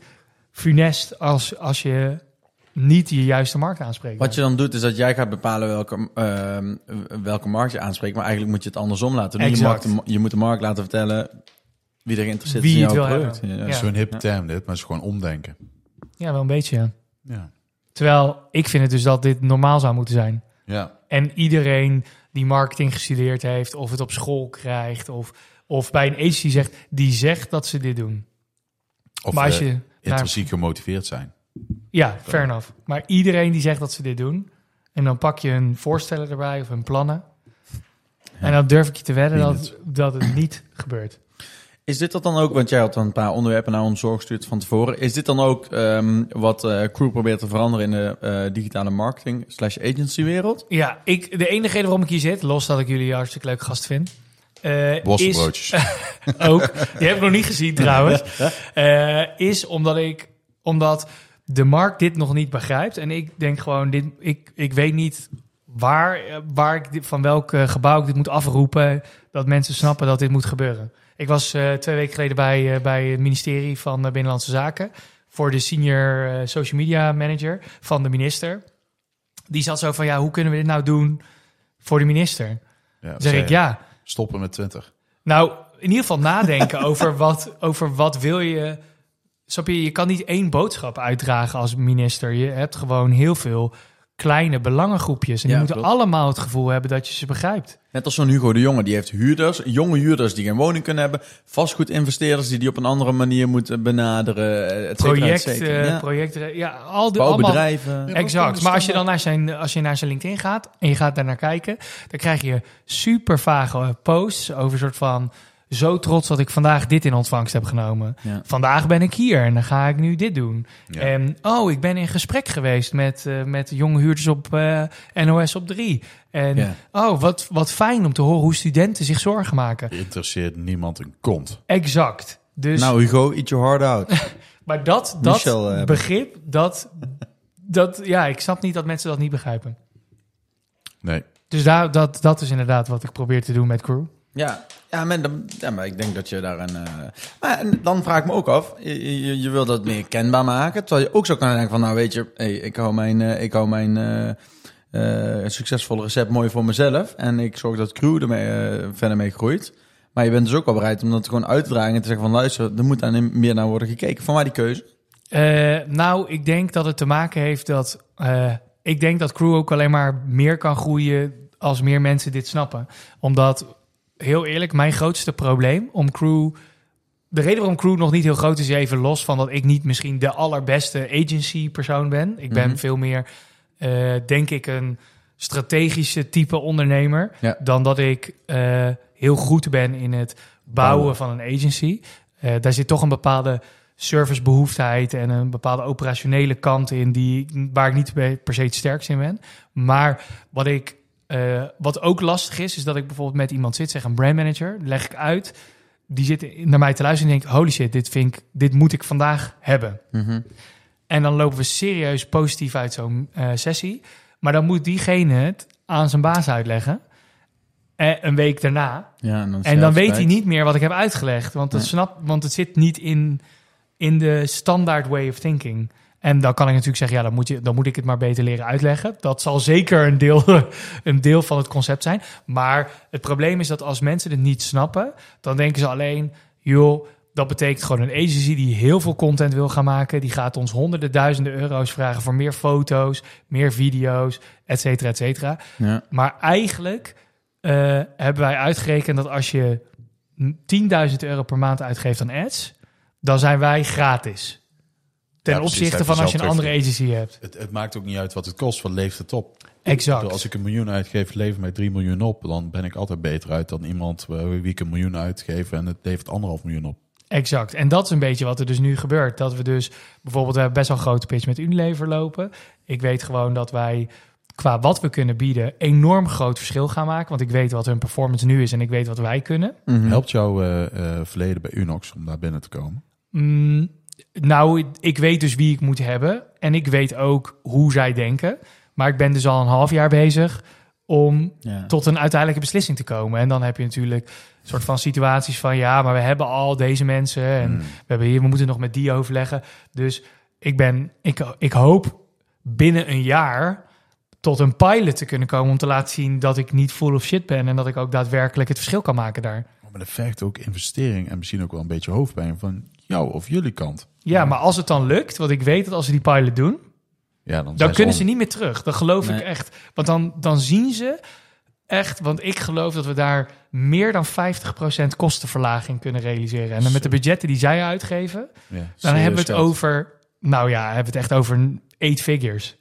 funest als, als je niet je juiste markt aanspreekt. Wat je dan doet, is dat jij gaat bepalen welke, ehm, welke markt je aanspreekt. Maar eigenlijk moet je het andersom laten doen. Je, de- je moet de markt laten vertellen wie er geïnteresseerd Wie is in jouw product. Ja. Ja. Zo'n hip term dit, maar het is gewoon omdenken. Ja, wel een beetje. ja. Terwijl ik vind het dus dat dit normaal zou moeten zijn. Ja. En iedereen die marketing gestudeerd heeft, of het op school krijgt, of, of bij een agency zegt, die zegt dat ze dit doen. Of maar als eh, je naar, intrinsiek gemotiveerd zijn. ja, fair enough. Maar iedereen die zegt dat ze dit doen, en dan pak je hun voorstellen erbij of hun plannen. En dan durf ik je te wedden dat, dat het niet gebeurt. Is dit dat dan ook, want jij had dan een paar onderwerpen naar ons doorgestuurd van tevoren. Is dit dan ook ehm, wat eh, Crew probeert te veranderen in de eh, digitale marketing slash agency wereld? Ja, ik, de enige reden waarom ik hier zit, los dat ik jullie hartstikke leuke gast vind, eh, is <laughs> ook, die heb ik nog niet gezien trouwens, <laughs> eh, is omdat ik, omdat de markt dit nog niet begrijpt. En ik denk gewoon, dit, ik, ik weet niet waar, waar ik dit, van welk gebouw ik dit moet afroepen, dat mensen snappen dat dit moet gebeuren. Ik was eh, twee weken geleden bij, eh, bij het ministerie van eh, Binnenlandse Zaken voor de senior social media manager van de minister. Die zat zo van, ja, hoe kunnen we dit nou doen voor de minister? Ja, zeg ik, ja, Stoppen met 20. nou, in ieder geval nadenken <laughs> over wat, over wat wil je. Snap je, je kan niet één boodschap uitdragen als minister. Je hebt gewoon heel veel kleine belangengroepjes. En die Ja, moeten klopt. allemaal het gevoel hebben dat je ze begrijpt. Net als zo'n Hugo de Jonge, die heeft huurders, jonge huurders die geen woning kunnen hebben, vastgoedinvesteerders die die op een andere manier moeten benaderen, et cetera, et Project, cetera. Ja. projecten, ja, al de allemaal. Bouwbedrijven. Ja. Exact. Maar als je dan naar zijn, als je naar zijn LinkedIn gaat en je gaat daar naar kijken, dan krijg je super vage posts over een soort van zo trots dat ik vandaag dit in ontvangst heb genomen. Ja. Vandaag ben ik hier en dan ga ik nu dit doen. Ja. En oh, ik ben in gesprek geweest met, eh, met jonge huurders op eh, NOS op 3. En Ja. oh, wat, wat fijn om te horen hoe studenten zich zorgen maken. Interesseert niemand een kont. Exact. Dus, Nou Hugo, eat your heart out. <laughs> maar dat, dat Michel, eh, begrip, dat, dat, ja, ik snap niet dat mensen dat niet begrijpen. Nee. Dus daar, dat, dat is inderdaad wat ik probeer te doen met crew. Ja, ja, maar, dan- ja, maar ik denk dat je daar een... eh, maar en dan vraag ik me ook af, je, je, wil dat meer kenbaar maken, terwijl je ook zou kunnen denken van, nou weet je, ik hou mijn, eh, ik hou mijn eh, succesvolle recept mooi voor mezelf en ik zorg dat crew ermee verder mee groeit. Maar je bent dus ook wel bereid om dat gewoon uit te dragen en te zeggen van, luister, er moet daar meer naar worden gekeken. Van waar die keuze? Nou, ik denk dat het te maken heeft dat. ik denk dat crew ook alleen maar meer kan groeien als meer mensen dit snappen. Omdat, heel eerlijk, mijn grootste probleem om crew. De reden waarom crew nog niet heel groot is, even los van dat ik niet misschien de allerbeste agency persoon ben. Ik ben Mhm. veel meer, eh, denk ik, een strategische type ondernemer. Ja. Dan dat ik eh, heel goed ben in het bouwen van een agency. Eh, daar zit toch een bepaalde servicebehoefteheid en een bepaalde operationele kant in die, waar ik niet per per se het sterkst in ben. Maar wat ik eh, wat ook lastig is, is dat ik bijvoorbeeld met iemand zit, zeg een brandmanager, leg ik uit, die zit naar mij te luisteren en denkt, holy shit, dit vind ik, dit moet ik vandaag hebben. Mhm. En dan lopen we serieus positief uit zo'n eh, sessie. Maar dan moet diegene het aan zijn baas uitleggen. Eh, een week daarna. Ja, en dan, En dan weet hij niet meer wat ik heb uitgelegd. Want, dat Nee. want het zit niet in, in de standaard way of thinking. En dan kan ik natuurlijk zeggen, ja, dan moet, je, dan moet ik het maar beter leren uitleggen. Dat zal zeker een deel, <laughs> een deel van het concept zijn. Maar het probleem is dat als mensen het niet snappen, dan denken ze alleen, joh, dat betekent gewoon een agency die heel veel content wil gaan maken. Die gaat ons honderden duizenden euro's vragen voor meer foto's, meer video's, et cetera, et cetera. Ja. Maar eigenlijk eh, hebben wij uitgerekend dat als je 10.000 euro per maand uitgeeft aan ads, dan zijn wij gratis. Ten Ja, precies, opzichte van als je een andere agency hebt. Het, het maakt ook niet uit wat het kost, wat levert het op? Exact. Als ik een miljoen uitgeef, levert mij 3 miljoen op. Dan ben ik altijd beter uit dan iemand eh, wie ik een miljoen uitgeef en het levert anderhalf miljoen op. Exact. En dat is een beetje wat er dus nu gebeurt. Dat we dus bijvoorbeeld, we hebben best wel een grote pitch met Unilever lopen. Ik weet gewoon dat wij qua wat we kunnen bieden enorm groot verschil gaan maken. Want ik weet wat hun performance nu is en ik weet wat wij kunnen. Mhm. Helpt jouw eh, eh, verleden bij Unox om daar binnen te komen? Mm, nou, ik weet dus wie ik moet hebben. En ik weet ook hoe zij denken. Maar ik ben dus al een half jaar bezig om Ja. tot een uiteindelijke beslissing te komen. En dan heb je natuurlijk een soort van situaties van... ja, maar we hebben al deze mensen en Hmm. we, hebben hier, we moeten nog met die overleggen. Dus ik, ben, ik, ik hoop binnen een jaar tot een pilot te kunnen komen... om te laten zien dat ik niet full of shit ben... en dat ik ook daadwerkelijk het verschil kan maken daar. Maar dat vergt ook investering en misschien ook wel een beetje hoofdpijn van jou of jullie kant. Ja, maar als het dan lukt, want ik weet dat als ze die pilot doen... Ja, dan, Dan kunnen ze niet meer terug. Dat geloof Nee. ik echt. Want dan, dan zien ze echt... Want ik geloof dat we daar meer dan 50% kostenverlaging kunnen realiseren. En dan met de budgetten die zij uitgeven... Ja, Dan hebben we het over... Nou ja, hebben we het echt over eight figures.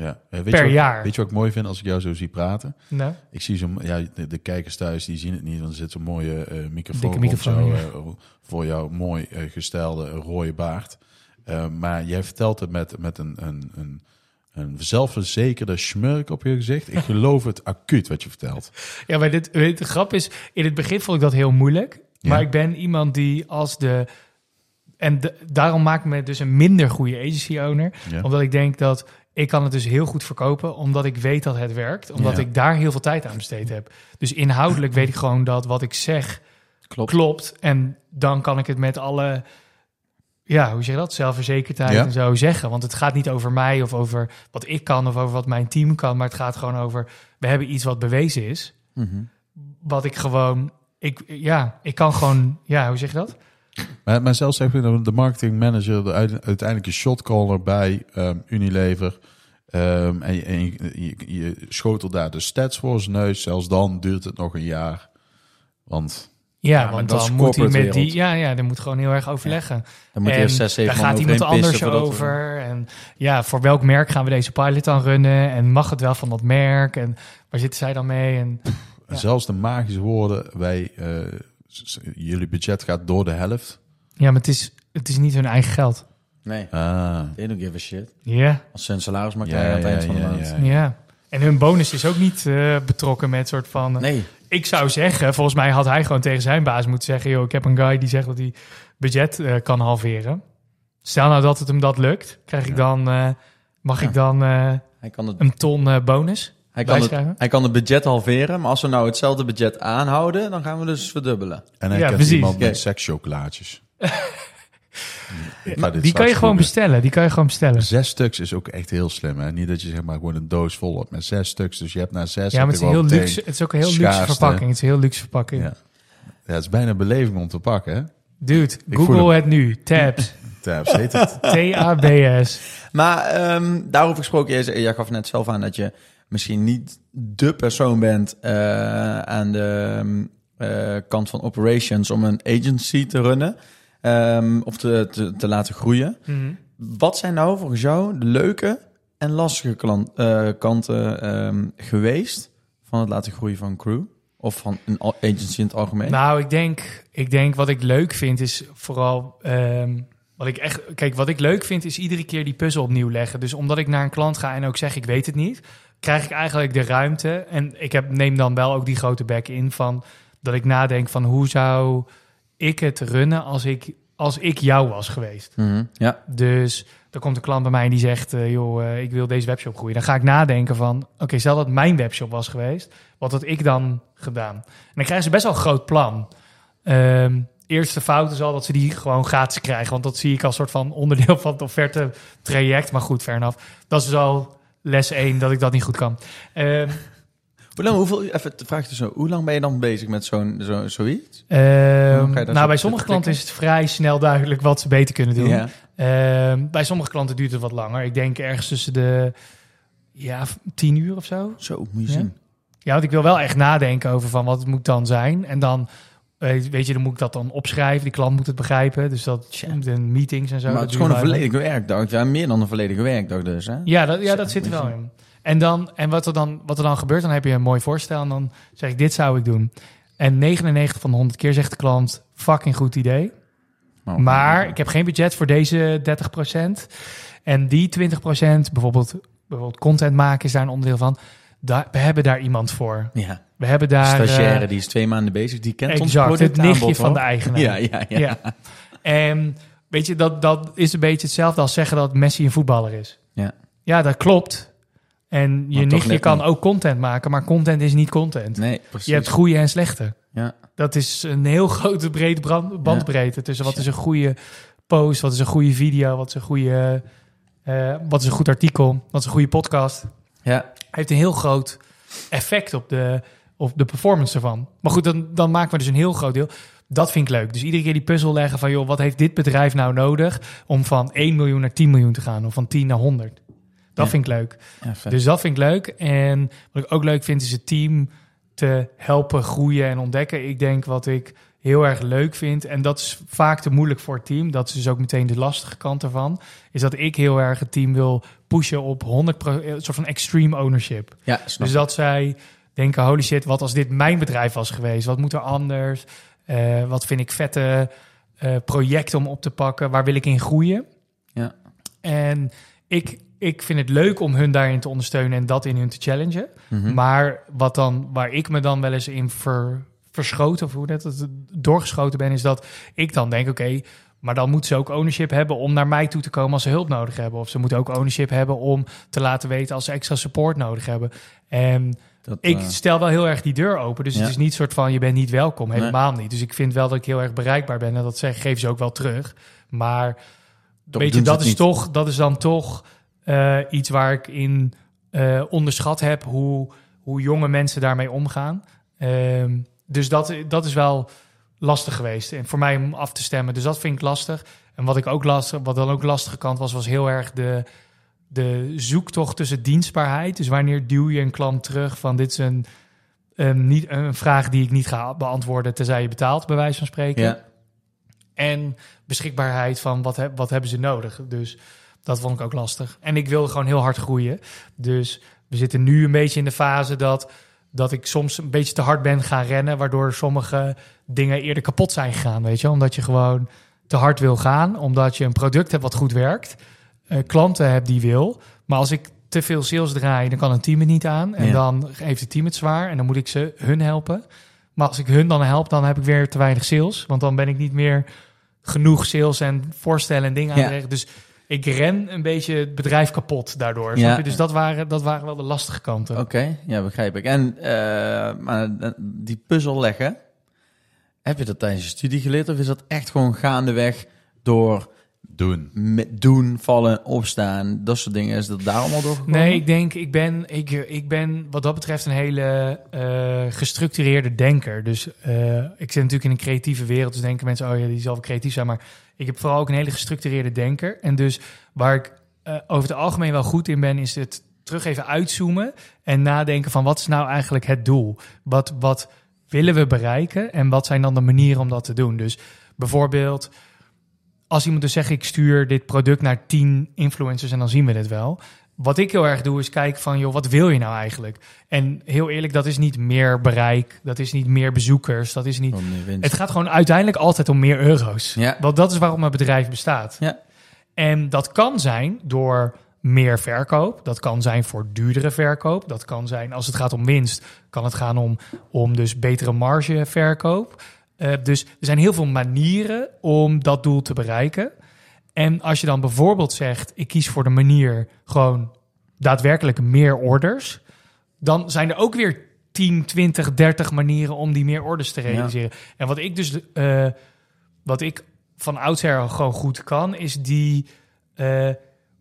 Ja. Eh, weet Per je wat, jaar. Weet je wat ik mooi vind als ik jou zo zie praten? Nou, Ik zie zo, ja, de, de kijkers thuis die zien het niet, want er zit zo'n mooie eh, microfoon, op jou, eh, voor jouw mooi gestelde rode baard. Maar jij vertelt het met, met een, een, een, een zelfverzekerde schmurk op je gezicht. Ik geloof het acuut wat je vertelt. <laughs> ja, maar dit, weet, de grap is... In het begin vond ik dat heel moeilijk. Maar ik ben iemand die als de... En de- daarom maak ik me dus een minder goede agency owner. Ja. Omdat ik denk dat ik kan het dus heel goed verkopen, omdat ik weet dat het werkt, omdat Ja. ik daar heel veel tijd aan besteed heb. Dus inhoudelijk weet ik gewoon dat wat ik zeg Klopt. klopt. En dan kan ik het met alle, ja, hoe zeg je dat, zelfverzekerdheid Ja. en zo zeggen. Want het gaat niet over mij of over wat ik kan of over wat mijn team kan, maar het gaat gewoon over, we hebben iets wat bewezen is, Mhm. wat ik gewoon, ik, ja, ik kan gewoon, ja, hoe zeg je dat? Maar, maar zelfs zeg de marketing manager, de uite- uiteindelijke shotcaller bij ehm, Unilever. ehm, en je, en je, je, je schotelt daar de stats voor zijn neus. Zelfs dan duurt het nog een jaar. Want Ja, want dan moet hij met die, ja, ja, dan moet gewoon heel erg overleggen. Dan moet je eerst zes, zeven daar gaat iemand anders we- over. En ja, voor welk merk gaan we deze pilot dan runnen? En mag het wel van dat merk? En waar zitten zij dan mee? En Ja. zelfs de magische woorden, wij, eh, jullie budget gaat door de helft. ja, maar het is, het is niet hun eigen geld. Nee, Ah, they don't give a shit. Ja, Als ze een salaris maar Ja, aan het ja, eind van de ja, maand. ja. ja. En hun bonus is ook niet eh, betrokken met soort van... Nee, Ik zou zeggen, volgens mij had hij gewoon tegen zijn baas moeten zeggen... joh, ik heb een guy die zegt dat hij budget eh, kan halveren. Stel nou dat het hem dat lukt, krijg ik dan... eh, mag Ja. ik dan eh, hij kan, het, een ton eh, bonus hij, kan het, hij kan het budget halveren. Maar als we nou hetzelfde budget aanhouden, dan gaan we dus verdubbelen. en hij Ja, kent precies. iemand met ga <laughs> dit Die kan je gewoon bestellen. Die kan je gewoon bestellen. Zes stuks is ook echt heel slim. Hè? Niet dat je zeg maar gewoon een doos vol hebt met zes stuks. Dus je hebt na zes... Ja, heb maar het is, heel luxe, het is ook een heel luxe verpakking. Het is een heel luxe verpakking. Ja. ja, het is bijna een beleving om te pakken. Hè? Dude, Google het nu. Tabs. <laughs> Tabs heet het. T-A-B-S. <laughs> Maar ehm, daarover gesproken, jij gaf net zelf aan dat je misschien niet de persoon bent eh, aan de ehm, eh, kant van operations om een agency te runnen ehm, of te, te, te laten groeien. Mhm. Wat zijn nou volgens jou de leuke en lastige klant, eh, kanten ehm, geweest van het laten groeien van een crew? Of van een agency in het algemeen? Nou, ik denk, ik denk wat ik leuk vind is vooral... ehm, wat ik echt, kijk, wat ik leuk vind is iedere keer die puzzel opnieuw leggen. Dus omdat ik naar een klant ga en ook zeg ik weet het niet... krijg ik eigenlijk de ruimte. En ik heb, neem dan wel ook die grote bek in van... dat ik nadenk van hoe zou ik het runnen als ik, als ik jou was geweest. Mhm, Ja, Dus er komt een klant bij mij die zegt: eh, joh, eh, ik wil deze webshop groeien. Dan ga ik nadenken van: oké, stel dat mijn webshop was geweest, wat had ik dan gedaan? En dan krijgen ze best wel een groot plan. Ehm, eerste fout is al dat ze die gewoon gratis krijgen, want dat zie ik als soort van onderdeel van het offerte traject. Maar goed, ver af. Dat is dus al les 1 dat ik dat niet goed kan. Ehm, <laughs> Hoe lang, hoeveel, even de vraag dus zo, hoe lang ben je dan bezig met zo'n zo, zoiets? ehm, nou, bij sommige klanten is het vrij snel duidelijk wat ze beter kunnen doen. Ja. Ehm, bij sommige klanten duurt het wat langer. Ik denk ergens tussen de ja, tien uur of zo. Zo, moet je Ja. zien. Ja, want ik wil wel echt nadenken over van wat het moet dan zijn. En dan Weet, weet je, dan moet ik dat dan opschrijven. Die klant moet het begrijpen. Dus dat de meetings en zo. maar dat het is gewoon een volledige werkdag. Ja, meer dan een volledige werkdag dus, hè? Ja, dat, ja, dat zit er wel in. En, dan, en wat, er dan, wat er dan gebeurt, dan heb je een mooi voorstel. En dan zeg ik, dit zou ik doen. En 99 van de 100 keer zegt de klant, fucking goed idee. Oh, Maar ik heb geen budget voor deze 30%. En die 20%, bijvoorbeeld, bijvoorbeeld content maken is daar een onderdeel van. Daar, we hebben daar iemand voor. Ja, We hebben daar... stagiaire eh, die is twee maanden bezig, die kent ons exact, het nichtje van hoor. de eigenaar. Ja, ja, ja. Ja. En weet je, dat, dat is een beetje hetzelfde als zeggen dat Messi een voetballer is. Ja. Ja, dat klopt. En je nichtje kan niet. ook content maken, maar content is niet content. Nee, precies. je hebt goede en slechte. ja. Dat is een heel <laughs> grote brede brand, bandbreedte tussen wat is een goede post, wat is een goede video, wat is een goede, eh, wat is een goed artikel, wat is een goede podcast. Ja, Heeft een heel groot effect op de, op de performance ervan. Maar goed, dan, dan maken we dus een heel groot deel. Dat vind ik leuk. Dus iedere keer die puzzel leggen van, joh, wat heeft dit bedrijf nou nodig om van 1 miljoen naar 10 miljoen te gaan of van 10 naar 100? Dat Ja. vind ik leuk. ja. Dus dat vind ik leuk. En wat ik ook leuk vind, is het team te helpen groeien en ontdekken. Ik denk wat ik heel erg leuk vind, en dat is vaak te moeilijk voor het team, dat is dus ook meteen de lastige kant ervan, is dat ik heel erg het team wil pushen op 100 een soort van extreme ownership. ja, snap Dus dat zij denken, holy shit, wat als dit mijn bedrijf was geweest? Wat moet er anders? Eh, wat vind ik vette eh, projecten om op te pakken? Waar wil ik in groeien? Ja. En ik, ik vind het leuk om hun daarin te ondersteunen en dat in hun te challengen. Mhm. Maar wat dan, waar ik me dan wel eens in ver, verschoten, of hoe dat het doorgeschoten ben, is dat ik dan denk, oké, maar dan moeten ze ook ownership hebben om naar mij toe te komen als ze hulp nodig hebben. Of ze moeten ook ownership hebben om te laten weten als ze extra support nodig hebben. En Dat, ik eh, stel wel heel erg die deur open. Dus Ja. het is niet soort van je bent niet welkom. Nee. Helemaal niet. Dus ik vind wel dat ik heel erg bereikbaar ben. En dat zeg, geven ze ook wel terug. Maar toch weet je, dat is, niet. toch, dat is dan toch eh, iets waar ik in eh, onderschat heb hoe, hoe jonge mensen daarmee omgaan. Ehm, dus dat, dat is wel lastig geweest. En voor mij om af te stemmen. Dus dat vind ik lastig. En wat ik ook lastig, wat dan ook lastige kant was, was heel erg de, de zoektocht tussen dienstbaarheid. Dus wanneer duw je een klant terug van dit is een, een, niet, een vraag die ik niet ga beantwoorden tenzij je betaalt, bij wijze van spreken. Ja, En beschikbaarheid van wat, heb, wat hebben ze nodig. Dus dat vond ik ook lastig. En ik wilde gewoon heel hard groeien. Dus we zitten nu een beetje in de fase dat, dat ik soms een beetje te hard ben gaan rennen, waardoor sommige dingen eerder kapot zijn gegaan. Weet je, omdat je gewoon te hard wil gaan, omdat je een product hebt wat goed werkt, eh, klanten hebt die wil. Maar als ik te veel sales draai, dan kan een team het niet aan. En Ja. dan heeft het team het zwaar en dan moet ik ze hun helpen. Maar als ik hun dan help, dan heb ik weer te weinig sales. Want dan ben ik niet meer genoeg sales en voorstellen en dingen aan Ja. Dus ik ren een beetje het bedrijf kapot daardoor. Ja. snap je? Dus dat waren, dat waren wel de lastige kanten. oké. Ja, begrijp ik. En eh, maar die puzzel leggen, heb je dat tijdens je studie geleerd? Of is dat echt gewoon gaandeweg door Doen. met doen, vallen, opstaan, dat soort dingen? Is dat daar allemaal doorgekomen? Nee, ik denk, ik ben, ik, ik ben wat dat betreft een hele eh, gestructureerde denker. Dus eh, ik zit natuurlijk in een creatieve wereld, dus denken mensen, oh ja, die zal wel creatief zijn. Maar ik heb vooral ook een hele gestructureerde denker. En dus waar ik eh, over het algemeen wel goed in ben, is het terug even uitzoomen en nadenken van wat is nou eigenlijk het doel? Wat, wat willen we bereiken en wat zijn dan de manieren om dat te doen? Dus bijvoorbeeld, als iemand dus zegt, ik stuur dit product naar 10 influencers en dan zien we het wel. Wat ik heel erg doe, is kijken van, joh, wat wil je nou eigenlijk? En heel eerlijk, dat is niet meer bereik, dat is niet meer bezoekers, dat is niet... Winst. Het gaat gewoon uiteindelijk altijd om meer euro's. Ja. Want dat is waarom mijn bedrijf bestaat. Ja. En dat kan zijn door meer verkoop. Dat kan zijn voor duurdere verkoop. Dat kan zijn, als het gaat om winst, kan het gaan om, om dus betere margeverkoop. Eh, dus er zijn heel veel manieren om dat doel te bereiken. En als je dan bijvoorbeeld zegt, ik kies voor de manier gewoon daadwerkelijk meer orders, dan zijn er ook weer 10, 20, 30 manieren om die meer orders te realiseren. En wat ik dus, eh, wat ik van oudsher gewoon goed kan, is die, eh,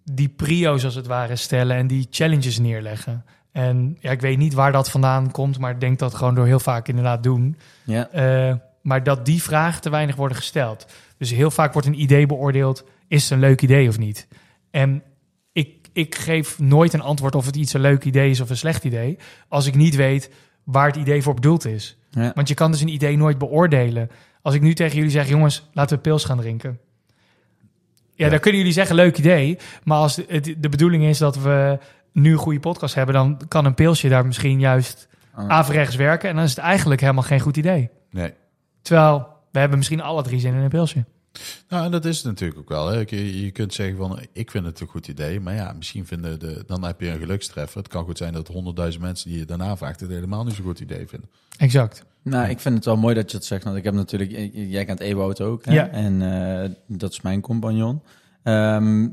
die prio's als het ware stellen en die challenges neerleggen. En ja, ik weet niet waar dat vandaan komt, maar ik denk dat gewoon door heel vaak inderdaad doen. Ja, Eh, maar dat die vragen te weinig worden gesteld. Dus heel vaak wordt een idee beoordeeld, is het een leuk idee of niet? En ik, ik geef nooit een antwoord of het iets een leuk idee is of een slecht idee, als ik niet weet waar het idee voor bedoeld is. Ja. Want je kan dus een idee nooit beoordelen. Als ik nu tegen jullie zeg, jongens, laten we pils gaan drinken. Ja, Ja. dan kunnen jullie zeggen, leuk idee. Maar als het, de bedoeling is dat we nu een goede podcast hebben... dan kan een pilsje daar misschien juist Ah. averechts werken. En dan is het eigenlijk helemaal geen goed idee. Nee. Terwijl, we hebben misschien alle drie zin in een pilsje. Nou, en dat is het natuurlijk ook wel. Hè. Je, je kunt zeggen van, ik vind het een goed idee. Maar ja, misschien vinden de, dan heb je een gelukstreffer. Het kan goed zijn dat honderdduizend mensen die je daarna vraagt... het helemaal niet zo'n goed idee vinden. Exact. Nou, ik vind het wel mooi dat je het zegt. Want ik heb natuurlijk, jij kent Ewout ook. Hè? Ja. En eh, dat is mijn compagnon. Ehm,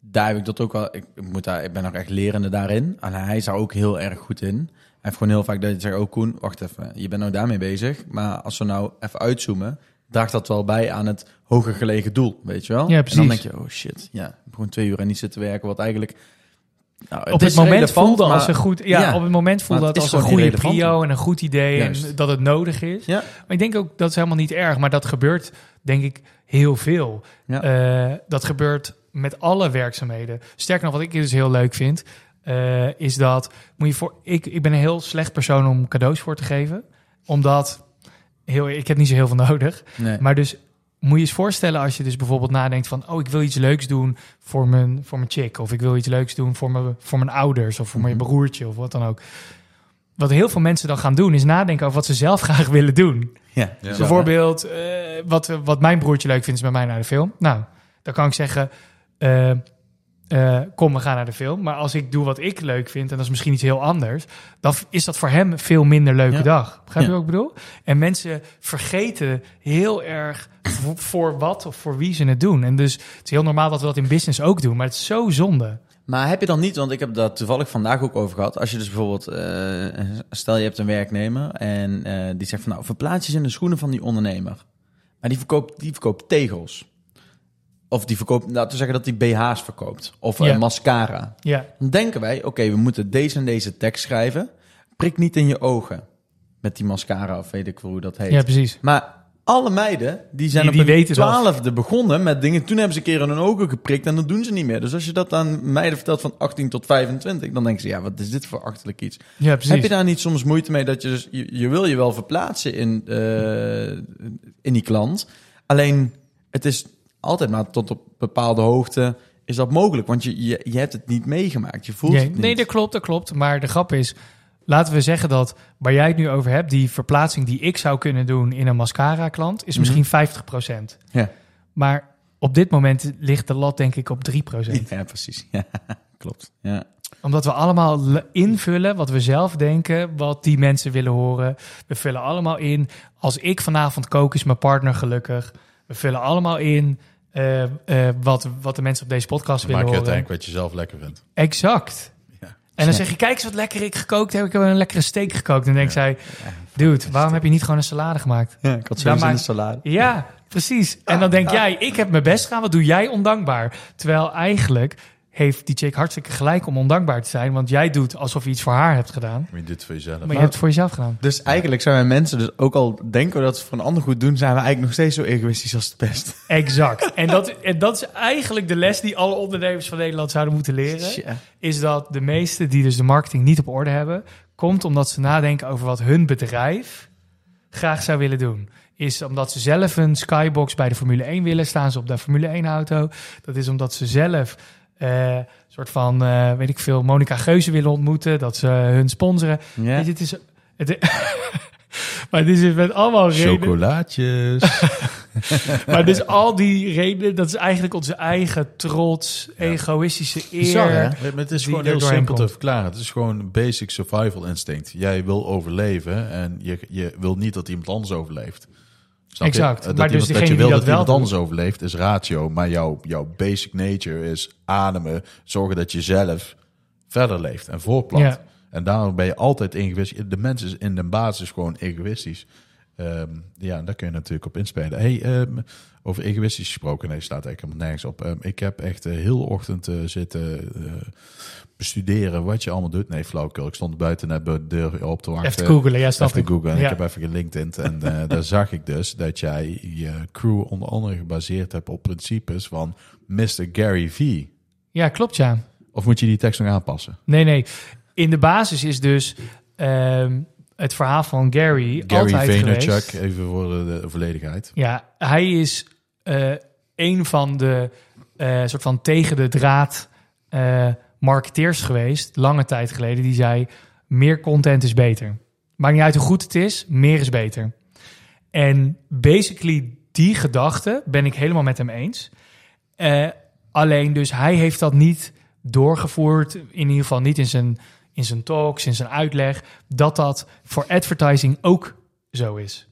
daar heb ik dat ook wel. Ik, ik moet daar, ik ben nog echt lerende daarin. En hij is daar ook heel erg goed in. Hij heeft gewoon heel vaak dat je zegt: Oh, Koen, wacht even. Je bent nou daarmee bezig. Maar als we nou even uitzoomen, draagt dat wel bij aan het hoger gelegen doel. Weet je wel? Ja, En dan precies. denk je: Oh shit, ja, gewoon twee uur en niet zitten werken. Wat eigenlijk. Nou, op het is moment relevant, voelde als een goed, ja, ja, op het moment voelde het dat als een goede prio en een goed idee Juist. en dat het nodig is. Ja. Maar ik denk ook dat is helemaal niet erg, maar dat gebeurt denk ik heel veel. Ja. Eh, dat gebeurt met alle werkzaamheden. Sterker nog, wat ik dus heel leuk vind, eh, is dat moet je voor ik, ik ben een heel slecht persoon om cadeaus voor te geven, omdat heel, ik heb niet zo heel veel nodig. Nee. Maar dus moet je eens voorstellen als je dus bijvoorbeeld nadenkt van... oh, ik wil iets leuks doen voor mijn, voor mijn chick... of ik wil iets leuks doen voor mijn, voor mijn ouders... of voor mijn Mhm. broertje of wat dan ook. Wat heel veel mensen dan gaan doen... is nadenken over wat ze zelf <laughs> graag willen doen. ja, Bijvoorbeeld, eh, wat, wat mijn broertje leuk vindt is met mij naar de film. Nou, dan kan ik zeggen... eh, eh, kom, we gaan naar de film. Maar als ik doe wat ik leuk vind... en dat is misschien iets heel anders... dan is dat voor hem een veel minder leuke Ja. dag. Begrijp je Ja. wat ik bedoel? En mensen vergeten heel erg voor, voor wat of voor wie ze het doen. En dus het is heel normaal dat we dat in business ook doen. Maar het is zo zonde. Maar heb je dan niet, want ik heb dat toevallig vandaag ook over gehad. Als je dus bijvoorbeeld, eh, stel je hebt een werknemer en eh, die zegt van nou, verplaats je in de schoenen van die ondernemer. Maar die verkoopt, die verkoopt tegels. Of die verkoopt, laten we zeggen dat die BH's verkoopt. Of eh, Ja. mascara. Ja, Dan denken wij, oké, we moeten deze en deze tekst schrijven. Prik niet in je ogen met die mascara of weet ik veel hoe dat heet. ja precies. Maar alle meiden, die zijn Die- die op hun twaalfde begonnen met dingen. Toen hebben ze een keer in hun ogen geprikt en dat doen ze niet meer. Dus als je dat aan meiden vertelt van 18 tot 25, dan denken ze, ja, wat is dit voor achterlijk iets? Ja, precies. Heb je daar niet soms moeite mee dat je dus, je, je wil je wel verplaatsen in, eh, in die klant. Alleen, het is altijd maar tot op bepaalde hoogte is dat mogelijk. Want je, je, je hebt het niet meegemaakt. Je voelt Nee, het niet. nee, dat klopt, dat klopt. Maar de grap is, laten we zeggen dat waar jij het nu over hebt, die verplaatsing die ik zou kunnen doen in een mascara klant, is Mhm. misschien 50%. Ja. Maar op dit moment ligt de lat denk ik op 3%. Ja, precies. Ja, <laughs> klopt. Ja. Omdat we allemaal le- invullen wat we zelf denken, wat die mensen willen horen. We vullen allemaal in, als ik vanavond kook, is mijn partner gelukkig. We vullen allemaal in eh, eh, wat, wat de mensen op deze podcast Dan willen maak je horen. uiteindelijk wat je zelf lekker vindt. Exact. Ja. En dan zeg je, kijk eens wat lekker ik gekookt heb. Ik heb een lekkere steak gekookt. En dan denkt zij, dude, waarom heb je niet gewoon een salade gemaakt? ja, ik had sowieso maakt- salade. Ja, precies. En dan denk jij, ik heb mijn best gedaan. Wat doe jij ondankbaar? Terwijl eigenlijk heeft die chick hartstikke gelijk om ondankbaar te zijn. Want jij doet alsof je iets voor haar hebt gedaan. Maar je doet het voor jezelf. Maar je hebt het voor jezelf gedaan. Dus eigenlijk zijn wij mensen, dus ook al denken we dat ze voor een ander goed doen, zijn we eigenlijk nog steeds zo egoïstisch als het best. Exact. <laughs> En dat, en dat is eigenlijk de les die alle ondernemers van Nederland zouden moeten leren. Tja. Is dat de meesten die dus de marketing niet op orde hebben, komt omdat ze nadenken over wat hun bedrijf graag zou willen doen. Is omdat ze zelf een skybox bij de Formule 1 willen, staan ze op de Formule 1 auto. Dat is omdat ze zelf eh, een soort van, eh, weet ik veel, Monica Geuze willen ontmoeten. Dat ze hun sponsoren. Ja. Weet je, het is... Het, <laughs> maar dit is met allemaal redenen. Chocolaatjes. <laughs> Maar dus al die redenen, dat is eigenlijk onze eigen trots, egoïstische eer. Bizar, hè? Maar het is gewoon heel simpel te verklaren. Het is gewoon een basic survival instinct. Jij wil overleven en je, je wil niet dat iemand anders overleeft. Snap je? Exact. Eh, Dat Maar dus dat je wil dat, dat wel iemand anders overleeft is ratio. Maar jouw, jouw basic nature is ademen. Zorgen dat je zelf verder leeft en voortplant. Ja. En daarom ben je altijd egoïstisch. De mens is in de basis gewoon egoïstisch. Ehm, ja, daar kun je natuurlijk op inspelen. Hey, ehm, over egoïstisch gesproken, nee, staat eigenlijk helemaal nergens op. Ehm, ik heb echt de hele ochtend eh, zitten eh, bestuderen wat je allemaal doet. Nee, flauwkul. Ik stond buiten bij de deur op te wachten. Even googelen, ja, snap Even googlen. En Ja. Ik heb even gelinkt en eh, daar <laughs> zag ik dus dat jij je crew onder andere gebaseerd hebt op principes van Mr. Gary V. Ja, klopt ja. Of moet je die tekst nog aanpassen? Nee, nee. In de basis is dus... het verhaal van Gary, Gary altijd Vaynerchuk, geweest. even voor de, volledigheid. Ja, hij is eh, een van de eh, soort van tegen de draad eh, marketeers geweest, lange tijd geleden, die zei: meer content is beter. Maakt niet uit hoe goed het is, meer is beter. En basically die gedachte ben ik helemaal met hem eens. Alleen dus hij heeft dat niet doorgevoerd, in ieder geval niet in zijn, in zijn talks, in zijn uitleg, dat dat voor advertising ook zo is.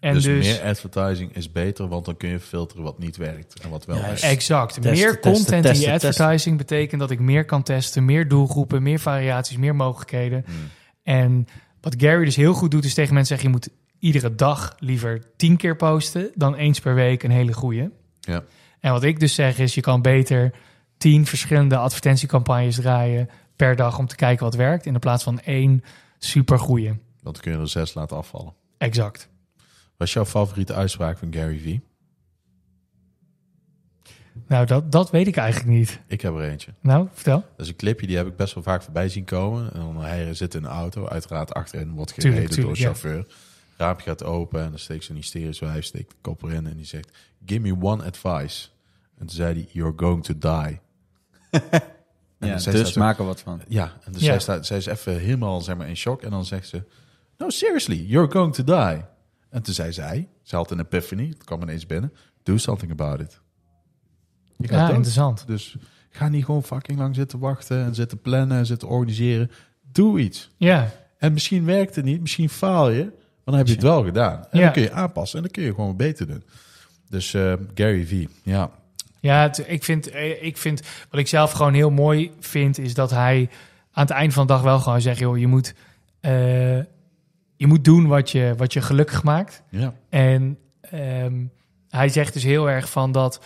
En dus, dus, meer advertising is beter, want dan kun je filteren wat niet werkt en wat wel Ja, werkt. Exact. Testen, meer testen, content testen, in je testen. advertising betekent dat ik meer kan testen, meer doelgroepen, meer variaties, meer mogelijkheden. Hmm. En wat Gary dus heel goed doet, is tegen mensen zeggen: je moet iedere dag liever tien keer posten dan eens per week een hele goede. Ja. En wat ik dus zeg is: je kan beter tien verschillende advertentiecampagnes draaien per dag om te kijken wat werkt, in de plaats van één super goede. Want dan kun je er zes laten afvallen. Exact. Wat is jouw favoriete uitspraak van Gary Vee? Nou, dat, dat weet ik eigenlijk niet. Ik heb er eentje. Nou, vertel. Dat is een clipje, die heb ik best wel vaak voorbij zien komen. En dan hij zit in een auto, uiteraard achterin wordt gereden Tuurlijk, tuurlijk, door ja. een chauffeur. Raampje gaat open en dan steekt zo'n hysterisch wijf, steekt de kop erin en die zegt, give me one advice. En toen zei hij, you're going to die. <laughs> En Ja, dus er wat van. Ja, en dus Ja. zij, staat, zij is even helemaal zeg maar, in shock. En dan zegt ze, no, seriously, you're going to die. En toen zei zij, ze had een epiphany, het kwam ineens binnen, do something about it. Je Ja, interessant. Dus ga niet gewoon fucking lang zitten wachten en zitten plannen en zitten organiseren. Doe iets. Ja, En misschien werkt het niet, misschien faal je, maar dan heb je het wel gedaan. En Ja. dan kun je aanpassen en dan kun je gewoon beter doen. Dus eh, Gary Vee, ja. Ja, het- ik, vind, eh, ik vind, wat ik zelf gewoon heel mooi vind, is dat hij aan het eind van de dag wel gewoon zegt, joh, je moet, eh, je moet doen wat je, wat je gelukkig maakt. ja. En ehm, hij zegt dus heel erg van dat,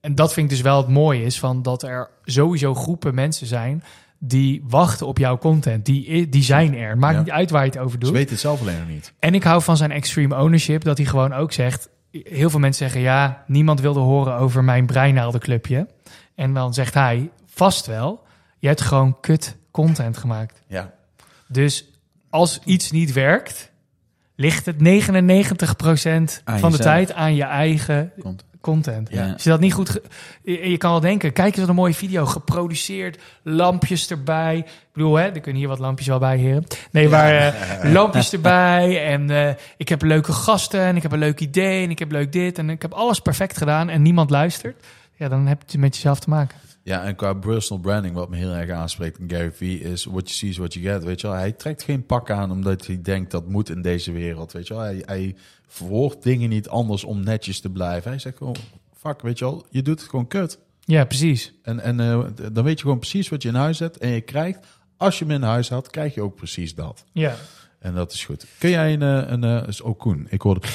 en dat vind ik dus wel het mooie is, van dat er sowieso groepen mensen zijn die wachten op jouw content. Die, die zijn er. Maakt Ja. niet uit waar je het over Ze doet. weten het zelf alleen nog niet. En ik hou van zijn extreme ownership, dat hij gewoon ook zegt... Heel veel mensen zeggen, ja, niemand wilde horen over mijn breinaaldenclubje. En dan zegt hij, vast wel, je hebt gewoon kut content gemaakt. Ja. Dus als iets niet werkt, ligt het 99% Aan van de tijd aan je eigen Komt. Content. Ja. Als je dat niet goed... ge- je, kan wel denken, kijk eens wat een mooie video. Geproduceerd, lampjes erbij. Ik bedoel, hè, er kunnen hier wat lampjes wel bij, heren. Nee, maar eh, <laughs> lampjes erbij. En eh, ik heb leuke gasten en ik heb een leuk idee en ik heb leuk dit. En ik heb alles perfect gedaan en niemand luistert. Ja, dan heb je met jezelf te maken. Ja, en qua personal branding, wat me heel erg aanspreekt in Gary Vee, is what you see is what you get. Weet je wel, hij trekt geen pak aan omdat hij denkt dat moet in deze wereld. Weet je wel, hij, hij verwoordt dingen niet anders om netjes te blijven. Hij zegt gewoon, fuck, weet je wel, je doet het gewoon kut. Ja, precies. En, en eh, dan weet je gewoon precies wat je in huis hebt. En je krijgt, als je hem in huis had, krijg je ook precies dat. Ja. En dat is goed. Kun jij een, eh, een, eh, is ook Koen, ik hoorde...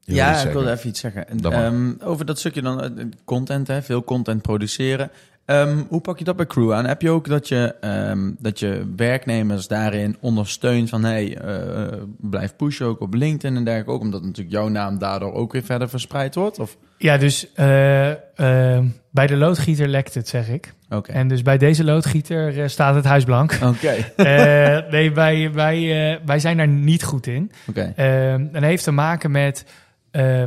Ja, ik wilde even iets zeggen. Ehm, over dat stukje dan, content, hè, veel content produceren. Ehm, hoe pak je dat bij Crew aan? Heb je ook dat je, ehm, dat je werknemers daarin ondersteunt van... hey, eh, blijf pushen ook op LinkedIn en dergelijke ook... omdat natuurlijk jouw naam daardoor ook weer verder verspreid wordt? Of? Ja, dus eh, eh, bij de loodgieter lekt het, zeg ik. Oké. En dus bij deze loodgieter eh, staat het huis blank. Oké. <laughs> Eh, nee, wij, wij, eh, wij zijn daar niet goed in. Oké. Eh, en dat heeft te maken met eh,